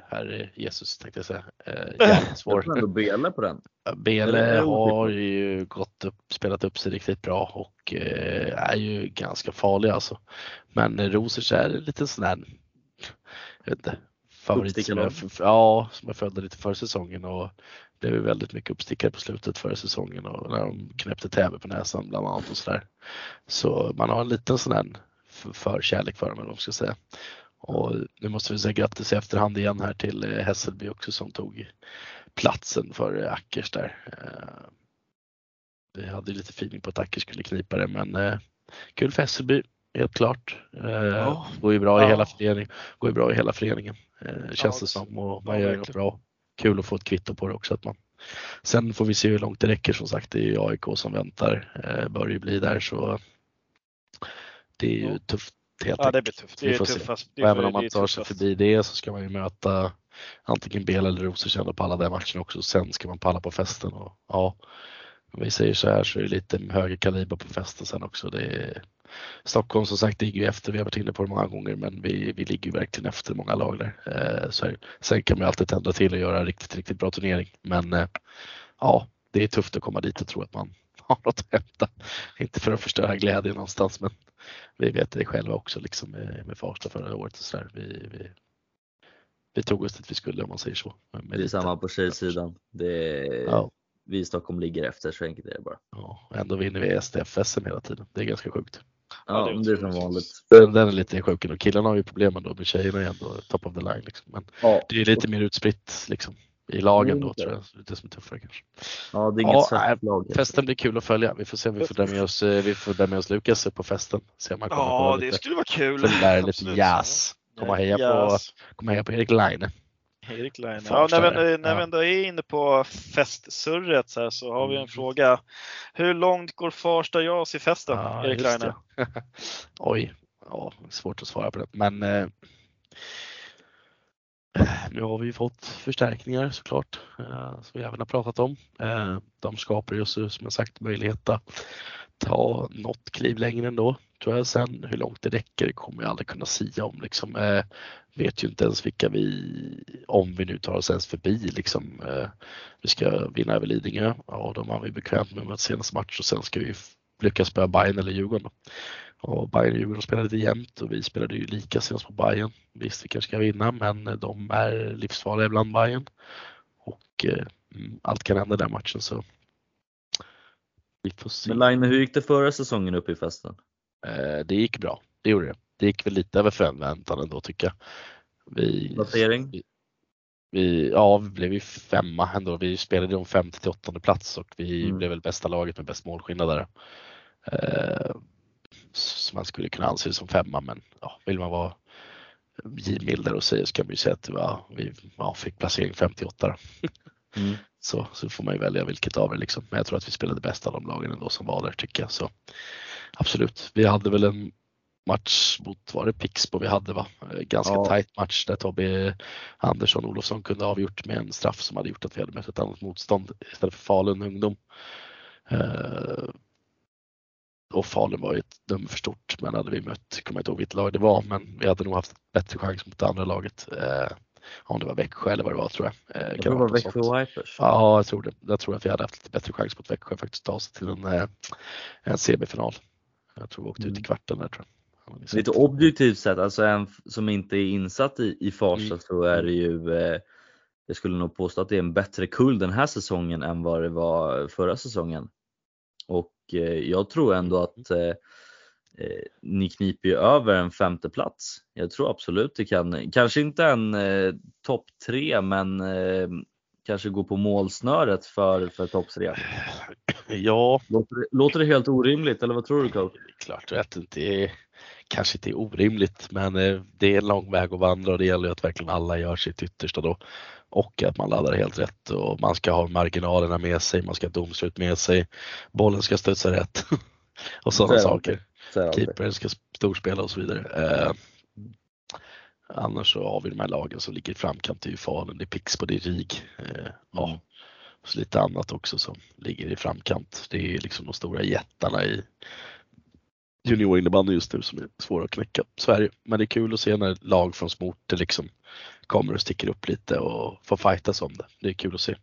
Speaker 1: herre Jesus tänkte jag säga. Eh, jävligt svår.
Speaker 3: BL på den.
Speaker 1: Bele har ju gått upp, spelat upp sig riktigt bra och eh, är ju ganska farlig alltså. Men Rosers är en liten sån här, jag vet inte, favorit som jag, ja, som jag följde lite för säsongen och blev väldigt mycket uppstickare på slutet för säsongen och när de knäppte Täby på näsan bland annat och sådär. Så man har en liten sån här förkärlek för dem eller vad man ska säga. Och nu måste vi säga grattis i efterhand igen här till eh, Hässelby också som tog platsen för eh, Ackers där. Eh, Vi hade lite feeling på att Ackers skulle knipa det men kul för Hässelby, helt klart.
Speaker 2: Ja.
Speaker 1: Går ju bra i
Speaker 2: Ja.
Speaker 1: hela föreningen. Går ju bra i hela föreningen känns
Speaker 2: det-
Speaker 1: det som och
Speaker 2: ja,
Speaker 1: man gör
Speaker 2: verkligen.
Speaker 1: bra. Kul att få ett kvitto på det också. Att man... Sen får vi se hur långt det räcker som sagt. Det är ju AIK som väntar. Eh, bör ju bli där så det är ju
Speaker 2: Ja.
Speaker 1: tufft helt
Speaker 2: Ja, det blir tufft. Det är tuffast. Det
Speaker 1: även om man tar sig förbi det så ska man ju möta antingen Bel eller Rosers ändå palla den matchen också. Sen ska man palla på festen och ja, om vi säger så här så är det lite högre kaliber på festen sen också. Det är, Stockholm som sagt ligger ju efter, vi har varit inne på det många gånger, men vi, vi ligger ju verkligen efter många lag där. Eh, så sen kan man ju alltid tända till och göra riktigt, riktigt bra turnering. Men eh, ja, det är tufft att komma dit och tro att man har något att hämta. Inte för att förstöra glädjen någonstans, men vi vet det själva också liksom med, med Farsta förra året och så där. Vi, vi, vi tog oss dit vi skulle om man säger så.
Speaker 3: det är samma på tjejsidan. Det är, ja. Vi i Stockholm ligger efter, så enkelt är det bara.
Speaker 1: Ja, ändå vinner vi STF-SM hela tiden. Det är ganska sjukt.
Speaker 3: Ja, ja det, är som vanligt.
Speaker 1: Den, den är lite sjuk. Och killarna har ju problem ändå, men tjejerna är ändå top of the line. Liksom. Men ja. det är lite mer utspritt liksom, i lagen då tror jag. Det som är tuffare kanske.
Speaker 3: Ja, det är inget ja, lag.
Speaker 1: Festen blir kul att följa. Vi får se om vi får dra med oss, vi får dra med oss Lukas på festen. Se om
Speaker 2: han kommer ja, det lite, skulle vara kul.
Speaker 1: Lära lite jazz. Komma och heja, på, komma heja på Erik Laine.
Speaker 2: Erik Laine. Ja, när, vi, när vi ändå är inne på festsurret så, här, så har vi en mm. fråga. Hur långt går Farsta JAS i festen, ja, Erik Laine?
Speaker 1: Oj, ja, svårt att svara på det. Men eh, nu har vi fått förstärkningar såklart, eh, som vi även har pratat om. Eh, de skapar ju som jag sagt möjlighet att ta något kliv längre ändå tror jag. Sen hur långt det räcker kommer jag aldrig kunna sia om. Liksom. Eh, vet ju inte ens vilka vi, om vi nu tar oss ens förbi liksom. Eh, vi ska vinna över Lidingö, ja de har vi bekvämt med med senaste match och sen ska vi lyckas spöa Bayern eller Djurgården. Och Bayern och Djurgården spelade lite jämnt och vi spelade ju lika senast på Bayern. Visst, vi kanske ska vinna, men de är livsfarliga ibland Bayern. Och eh, mm, allt kan hända i den matchen så
Speaker 3: vi får se. Men Line, hur gick det förra säsongen upp i festen?
Speaker 1: Eh, det gick bra, det gjorde det. Det gick väl lite över förväntan ändå tycker jag.
Speaker 3: Vi, Placering?
Speaker 1: Vi, vi, ja, vi blev ju femma ändå. Vi spelade om femte till åttonde plats och vi mm. blev väl bästa laget med bäst målskillnad där. Eh, så man skulle kunna anse som femma men ja, vill man vara givmildare och säga så kan man ju säga att var, vi ja, fick placering 58. Mm. Så, så får man ju välja vilket av det liksom. Men jag tror att vi spelade bäst av de lagen ändå som var där tycker jag. Så absolut, vi hade väl en match mot, var det Pixbo vi hade va? Eh, ganska ja. tight match där Tobbe Andersson Olofsson kunde ha avgjort med en straff som hade gjort att vi hade mött ett annat motstånd istället för Falun ungdom. Uh, och Falun var ju ett nummer för stort men hade vi mött, kommer jag inte ihåg vilket lag det var, men vi hade nog haft bättre chans mot det andra laget. Uh, om det var Växjö eller vad det var tror jag.
Speaker 3: Eh, jag tror det var Växjö Vipers.
Speaker 1: Ja, jag tror det. Jag tror att vi hade haft lite bättre chans mot Växjö faktiskt ta oss till en, eh, en semifinal. Jag tror vi åkte mm. ut i mm. kvarten där tror jag.
Speaker 3: Lite objektivt sett, alltså en som inte är insatt i, i Farsta mm. så är det ju eh, jag skulle nog påstå att det är en bättre kull den här säsongen än vad det var förra säsongen. Och eh, jag tror ändå att eh, eh, ni kniper ju över en femte plats. Jag tror absolut det kan, kanske inte en eh, topp tre men eh, kanske gå på målsnöret för, för topp tre.
Speaker 1: Ja.
Speaker 3: Låter, låter det helt orimligt eller vad tror du coach?
Speaker 1: Klart vet inte. Det är, kanske inte är orimligt men eh, det är en lång väg att vandra och det gäller ju att verkligen alla gör sitt yttersta då. Och att man laddar helt rätt och man ska ha marginalerna med sig, man ska ha domslut med sig, bollen ska studsa rätt och sådana saker. Keepern ska storspela och så vidare. Eh, annars så har vi de här lagen som ligger i framkant. Det är ju Falun, det är Pixbo, det är RIG. Eh, ja. Mm. Och så lite annat också som ligger i framkant. Det är liksom de stora jättarna i juniorinnebandy just nu som är svåra att knäcka. Sverige. Men det är kul att se när lag från små orter liksom kommer och sticker upp lite och får fightas om det. Det är kul att se.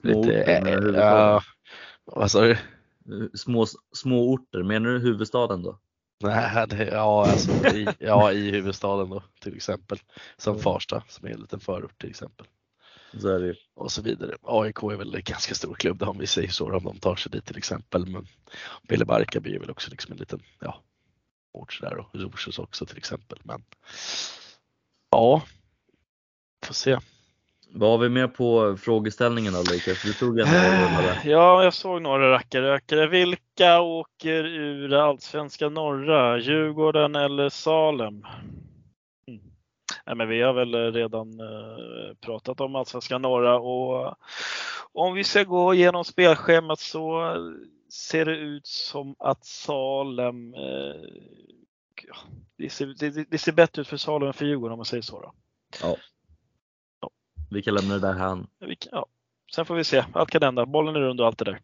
Speaker 3: Små lite, orter, äh, äh, vad sa du? små, små orter, menar du huvudstaden då?
Speaker 1: Nej, det, ja, alltså, i, ja, i huvudstaden då till exempel. Som. Farsta som är en liten förort till exempel.
Speaker 3: Så är det.
Speaker 1: Och så vidare. AIK är väl en ganska stor klubb då, om vi säger så, om de tar sig dit till exempel. Men Ville Barkarby är väl också liksom en liten ja, ort sådär och Rosers också till exempel. Men ja, får se.
Speaker 3: Vad har vi mer på frågeställningen då Lukas? Du tog en
Speaker 2: Ja, jag såg några rackarrökare. Vilka åker ur Allsvenska norra? Djurgården eller Salem? Mm. Nej, men vi har väl redan eh, pratat om Allsvenska norra och om vi ska gå igenom spelschemat så ser det ut som att Salem eh, det ser, det, det ser bättre ut för Salem än för Djurgården om man säger så. Då.
Speaker 3: Ja. Vi kan lämna det där här.
Speaker 2: Vi kan- Ja. Sen får vi se. Allt kan hända. Bollen är rund och allt det där.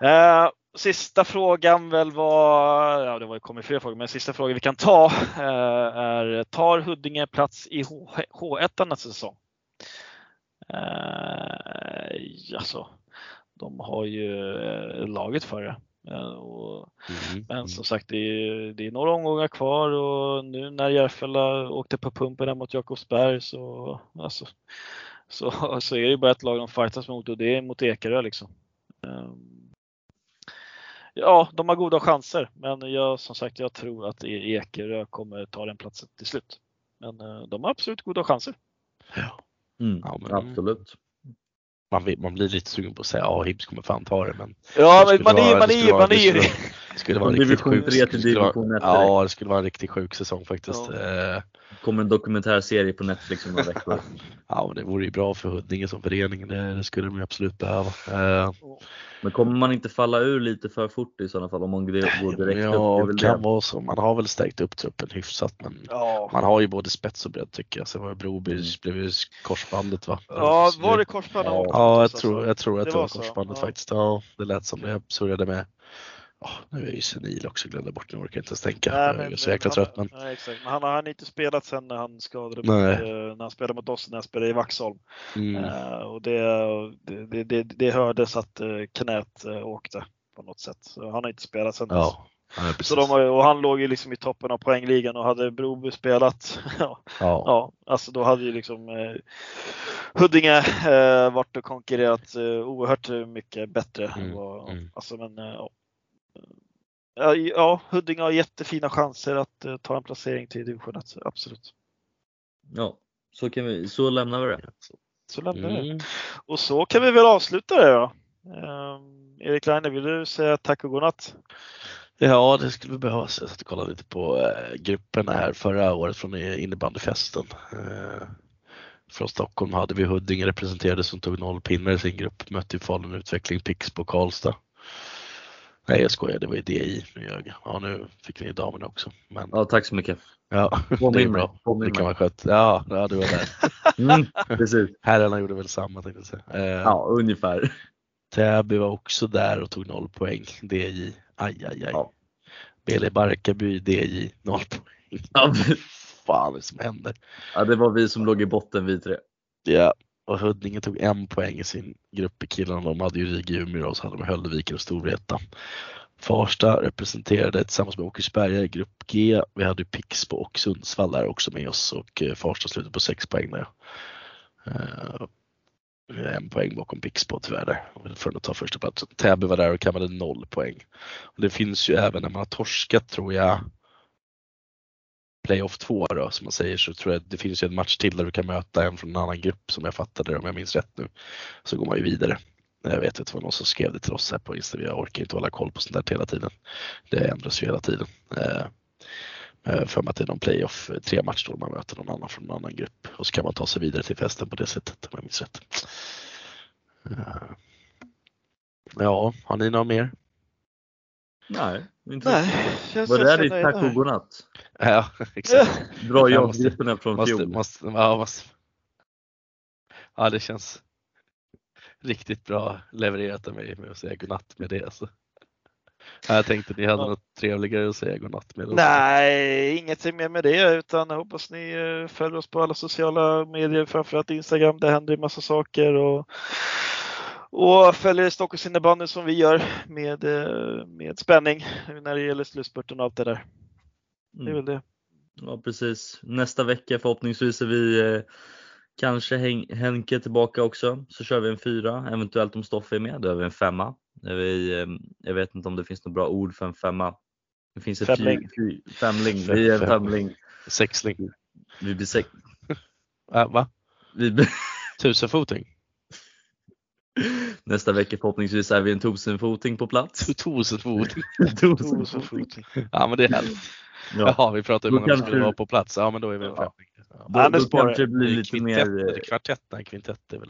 Speaker 2: Eh, sista frågan väl var, ja det var ju kommit fler frågor, men sista frågan vi kan ta eh, är tar Huddinge plats i H1 nästa säsong? Eh, alltså, de har ju eh, laget för det. Eh, och,
Speaker 1: Mm.
Speaker 2: men som sagt, det är, det är några omgångar kvar och nu när Järfälla åkte på pumpen där mot Jakobsberg så, alltså, så, så är det ju bara ett lag de fightas mot och det är mot Ekerö liksom. Ehm, Ja, de har goda chanser, men jag, som sagt, jag tror att E- Ekerö kommer ta den platsen till slut. Men eh, de har absolut goda chanser.
Speaker 1: Ja.
Speaker 3: Mm,
Speaker 1: Ja, men-
Speaker 3: Absolut.
Speaker 1: Man, man blir lite sugen på att säga ja, Hibs kommer fan ta det, men
Speaker 2: Ja, men man är, man är, man är
Speaker 1: det skulle vara en riktigt sjuk,
Speaker 3: till
Speaker 1: skulle vara- Ja, det skulle vara en riktigt sjuk säsong faktiskt.
Speaker 2: Ja.
Speaker 1: Eh,
Speaker 3: kommer en dokumentärserie på Netflix om några veckor.
Speaker 1: Ja, men det vore ju bra för Huddinge som förening. Det, det skulle de ju absolut behöva. Eh,
Speaker 3: Men kommer man inte falla ur lite för fort i sådana fall om man går direkt upp? Det är
Speaker 1: ja, det kan
Speaker 3: det.
Speaker 1: vara så. Man har väl stärkt upp truppen hyfsat, men
Speaker 2: Ja,
Speaker 1: man har ju både spets och bredd tycker jag. Sen var det Broby, blev ju korsbandet va?
Speaker 2: ja var
Speaker 1: det-
Speaker 2: det korsband?
Speaker 3: Ja,
Speaker 1: Ja, jag tror, jag tror att
Speaker 2: Det
Speaker 1: det,
Speaker 2: var
Speaker 1: var korsbandet
Speaker 2: ja.
Speaker 1: faktiskt. Ja, det lät som det. Jag surrade med. Oh, nu är jag ju senil också, glömde bort nu orkar jag inte ens tänka. jag är så jäkla trött. Men...
Speaker 2: Nej, exakt. men han har han har inte spelat sen när han skadade
Speaker 1: Nej.
Speaker 2: mot, eh, när han spelade mot oss när han spelade i Vaxholm.
Speaker 1: Mm.
Speaker 2: Eh, och det, det, det, det hördes att eh, knät åkte på något sätt. Så han har inte spelat sen dess.
Speaker 1: Ja, ja precis.
Speaker 2: Så de och han låg ju liksom i toppen av poängligan och hade Broby spelat, ja,
Speaker 1: ja.
Speaker 2: ja, alltså då hade ju liksom eh, Huddinge eh, varit och konkurrerat eh, oerhört mycket bättre.
Speaker 1: Mm,
Speaker 2: vad,
Speaker 1: mm.
Speaker 2: Alltså, men, eh, ja. Huddinge har jättefina chanser att eh, ta en placering till division 1, absolut.
Speaker 3: Ja, så, kan vi, så lämnar vi det.
Speaker 2: Så lämnar vi det.
Speaker 1: Mm.
Speaker 2: Och så kan vi väl avsluta det då. Um, Erik Leine, vill du säga tack och godnatt?
Speaker 1: Ja, det skulle vi behöva. Så Jag satt och kollade lite på eh, grupperna här förra året från innebandyfesten. Eh, från Stockholm hade vi Huddinge representerade som tog noll pinnar i sin grupp. Mötte Falun Utveckling, Pixbo och Karlstad. Nej jag skojar, det var ju DI. Nu ljög. Ja nu fick vi damerna också. Men
Speaker 3: Ja, tack så mycket.
Speaker 1: ja, det är bra. Det kan vara skönt. Ja, ja, du var där.
Speaker 3: Mm, precis.
Speaker 1: Herrarna gjorde väl samma tänkte jag säga. Eh,
Speaker 3: Ja, ungefär.
Speaker 1: Täby var också där och tog noll poäng. DJ, aj aj aj.
Speaker 3: Ja.
Speaker 1: Bele Barkarby, DJ, noll poäng.
Speaker 3: Ja,
Speaker 1: Fan vad som händer.
Speaker 3: ja, det var vi som låg i botten vi tre.
Speaker 1: Ja, och Huddinge tog en poäng i sin grupp i killarna. De hade ju Riga-Umeå och så hade de Höllviken och Storvreta. Farsta representerade tillsammans med Åkersberga i grupp G. Vi hade Pixbo och Sundsvall där också med oss och eh, Farsta slutade på sex poäng där. Eh, En poäng bakom Pixbo tyvärr där, för att ta första platsen. Täby var där och kammade noll poäng. Och det finns ju även när man har torskat tror jag playoff 2 då som man säger så tror jag det finns ju en match till där du kan möta en från en annan grupp som jag fattade det om jag minns rätt nu. Så går man ju vidare. Jag vet att det var någon som skrev det till oss här på Instagram. Jag orkar inte hålla koll på sånt där hela tiden. Det ändras ju hela tiden. Eh, eh, för mig att det är någon playoff, eh, tre matcher då man möter någon annan från en annan grupp och så kan man ta sig vidare till festen på det sättet om jag minns rätt. Ja, har ni något mer?
Speaker 3: Nej, inte
Speaker 2: Nej, jag
Speaker 3: Var det där ditt tack och godnatt?
Speaker 1: Ja, exakt.
Speaker 3: Dra
Speaker 1: måste-
Speaker 3: JAS-grupperna från
Speaker 1: Måste,
Speaker 3: fjol.
Speaker 1: måste, ja, måste. ja, det känns riktigt bra levererat av mig med att säga godnatt med det. Alltså. Ja, Jag tänkte ni hade
Speaker 2: Ja.
Speaker 1: något trevligare att säga godnatt med.
Speaker 2: Nej, ingenting mer med det utan jag hoppas ni eh, följer oss på alla sociala medier, framförallt Instagram. Det händer en massa saker och, och följer Stockholms innebandy som vi gör med, eh, med spänning när det gäller slutspurten och allt det där. Det är
Speaker 3: Mm.
Speaker 2: väl det.
Speaker 3: Ja precis. Nästa vecka förhoppningsvis är vi eh, kanske Hen- Henke tillbaka också. Så kör vi en fyra, eventuellt om Stoffe är med. Då har vi en femma. Vi, eh, jag vet inte om det finns något bra ord för en femma. Det finns ett
Speaker 2: Femling.
Speaker 3: femling. Vi är en
Speaker 1: Fem-
Speaker 3: femling.
Speaker 1: Sexling.
Speaker 3: Vi blir sex.
Speaker 1: Äh, va?
Speaker 3: Vi blir,
Speaker 1: Tusenfoting?
Speaker 3: Nästa vecka förhoppningsvis är vi en tusenfoting på plats.
Speaker 1: Tusenfoting?
Speaker 3: Tusenfoting.
Speaker 1: Ja men det är härligt.
Speaker 3: Ja.
Speaker 1: Jaha, vi pratar om
Speaker 3: Då
Speaker 1: hur många som
Speaker 3: kanske-
Speaker 1: skulle vara på plats. Ja men då är vi en
Speaker 3: Ja. Då,
Speaker 2: Anders
Speaker 3: då kanske det blir lite
Speaker 1: Kvintett,
Speaker 3: mer eh,
Speaker 1: kvartett? Nej, kvintett är väl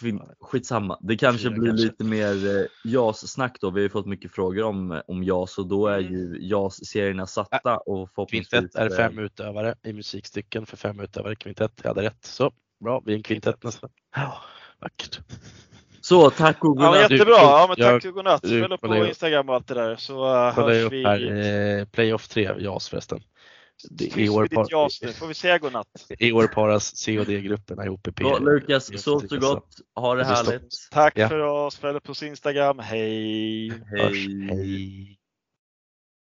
Speaker 3: Kvin, skitsamma. Det kanske
Speaker 1: Fyra
Speaker 3: blir
Speaker 1: kanske.
Speaker 3: lite mer eh, JAS-snack då. Vi har ju fått mycket frågor om, om JAS och då är
Speaker 2: Mm.
Speaker 3: ju JAS-serierna satta och förhoppningsvis.
Speaker 1: Kvintett är
Speaker 3: eh,
Speaker 1: fem utövare i musikstycken för fem utövare. Kvintett, jag hade rätt. Så bra. Vi är en kvintett nästan. Ja, vackert.
Speaker 3: Så tack och
Speaker 2: Ja,
Speaker 3: godnatt.
Speaker 2: jättebra. Ja, men tack och godnatt.
Speaker 1: du-
Speaker 2: Följ upp på. Instagram och allt det där så
Speaker 1: Kolla
Speaker 2: hörs vi.
Speaker 1: här, eh, Playoff 3, JAS förresten. Det, i, år par,
Speaker 2: jas nu. Får vi säga godnatt.
Speaker 1: I år paras C och D-grupperna ihop i P.
Speaker 3: Så, Lukas, så så gott. Ha det härligt.
Speaker 2: Tack
Speaker 1: Ja.
Speaker 2: för oss. Följ upp på Instagram. Hej!
Speaker 1: Hörs.
Speaker 3: Hej.
Speaker 1: Hej.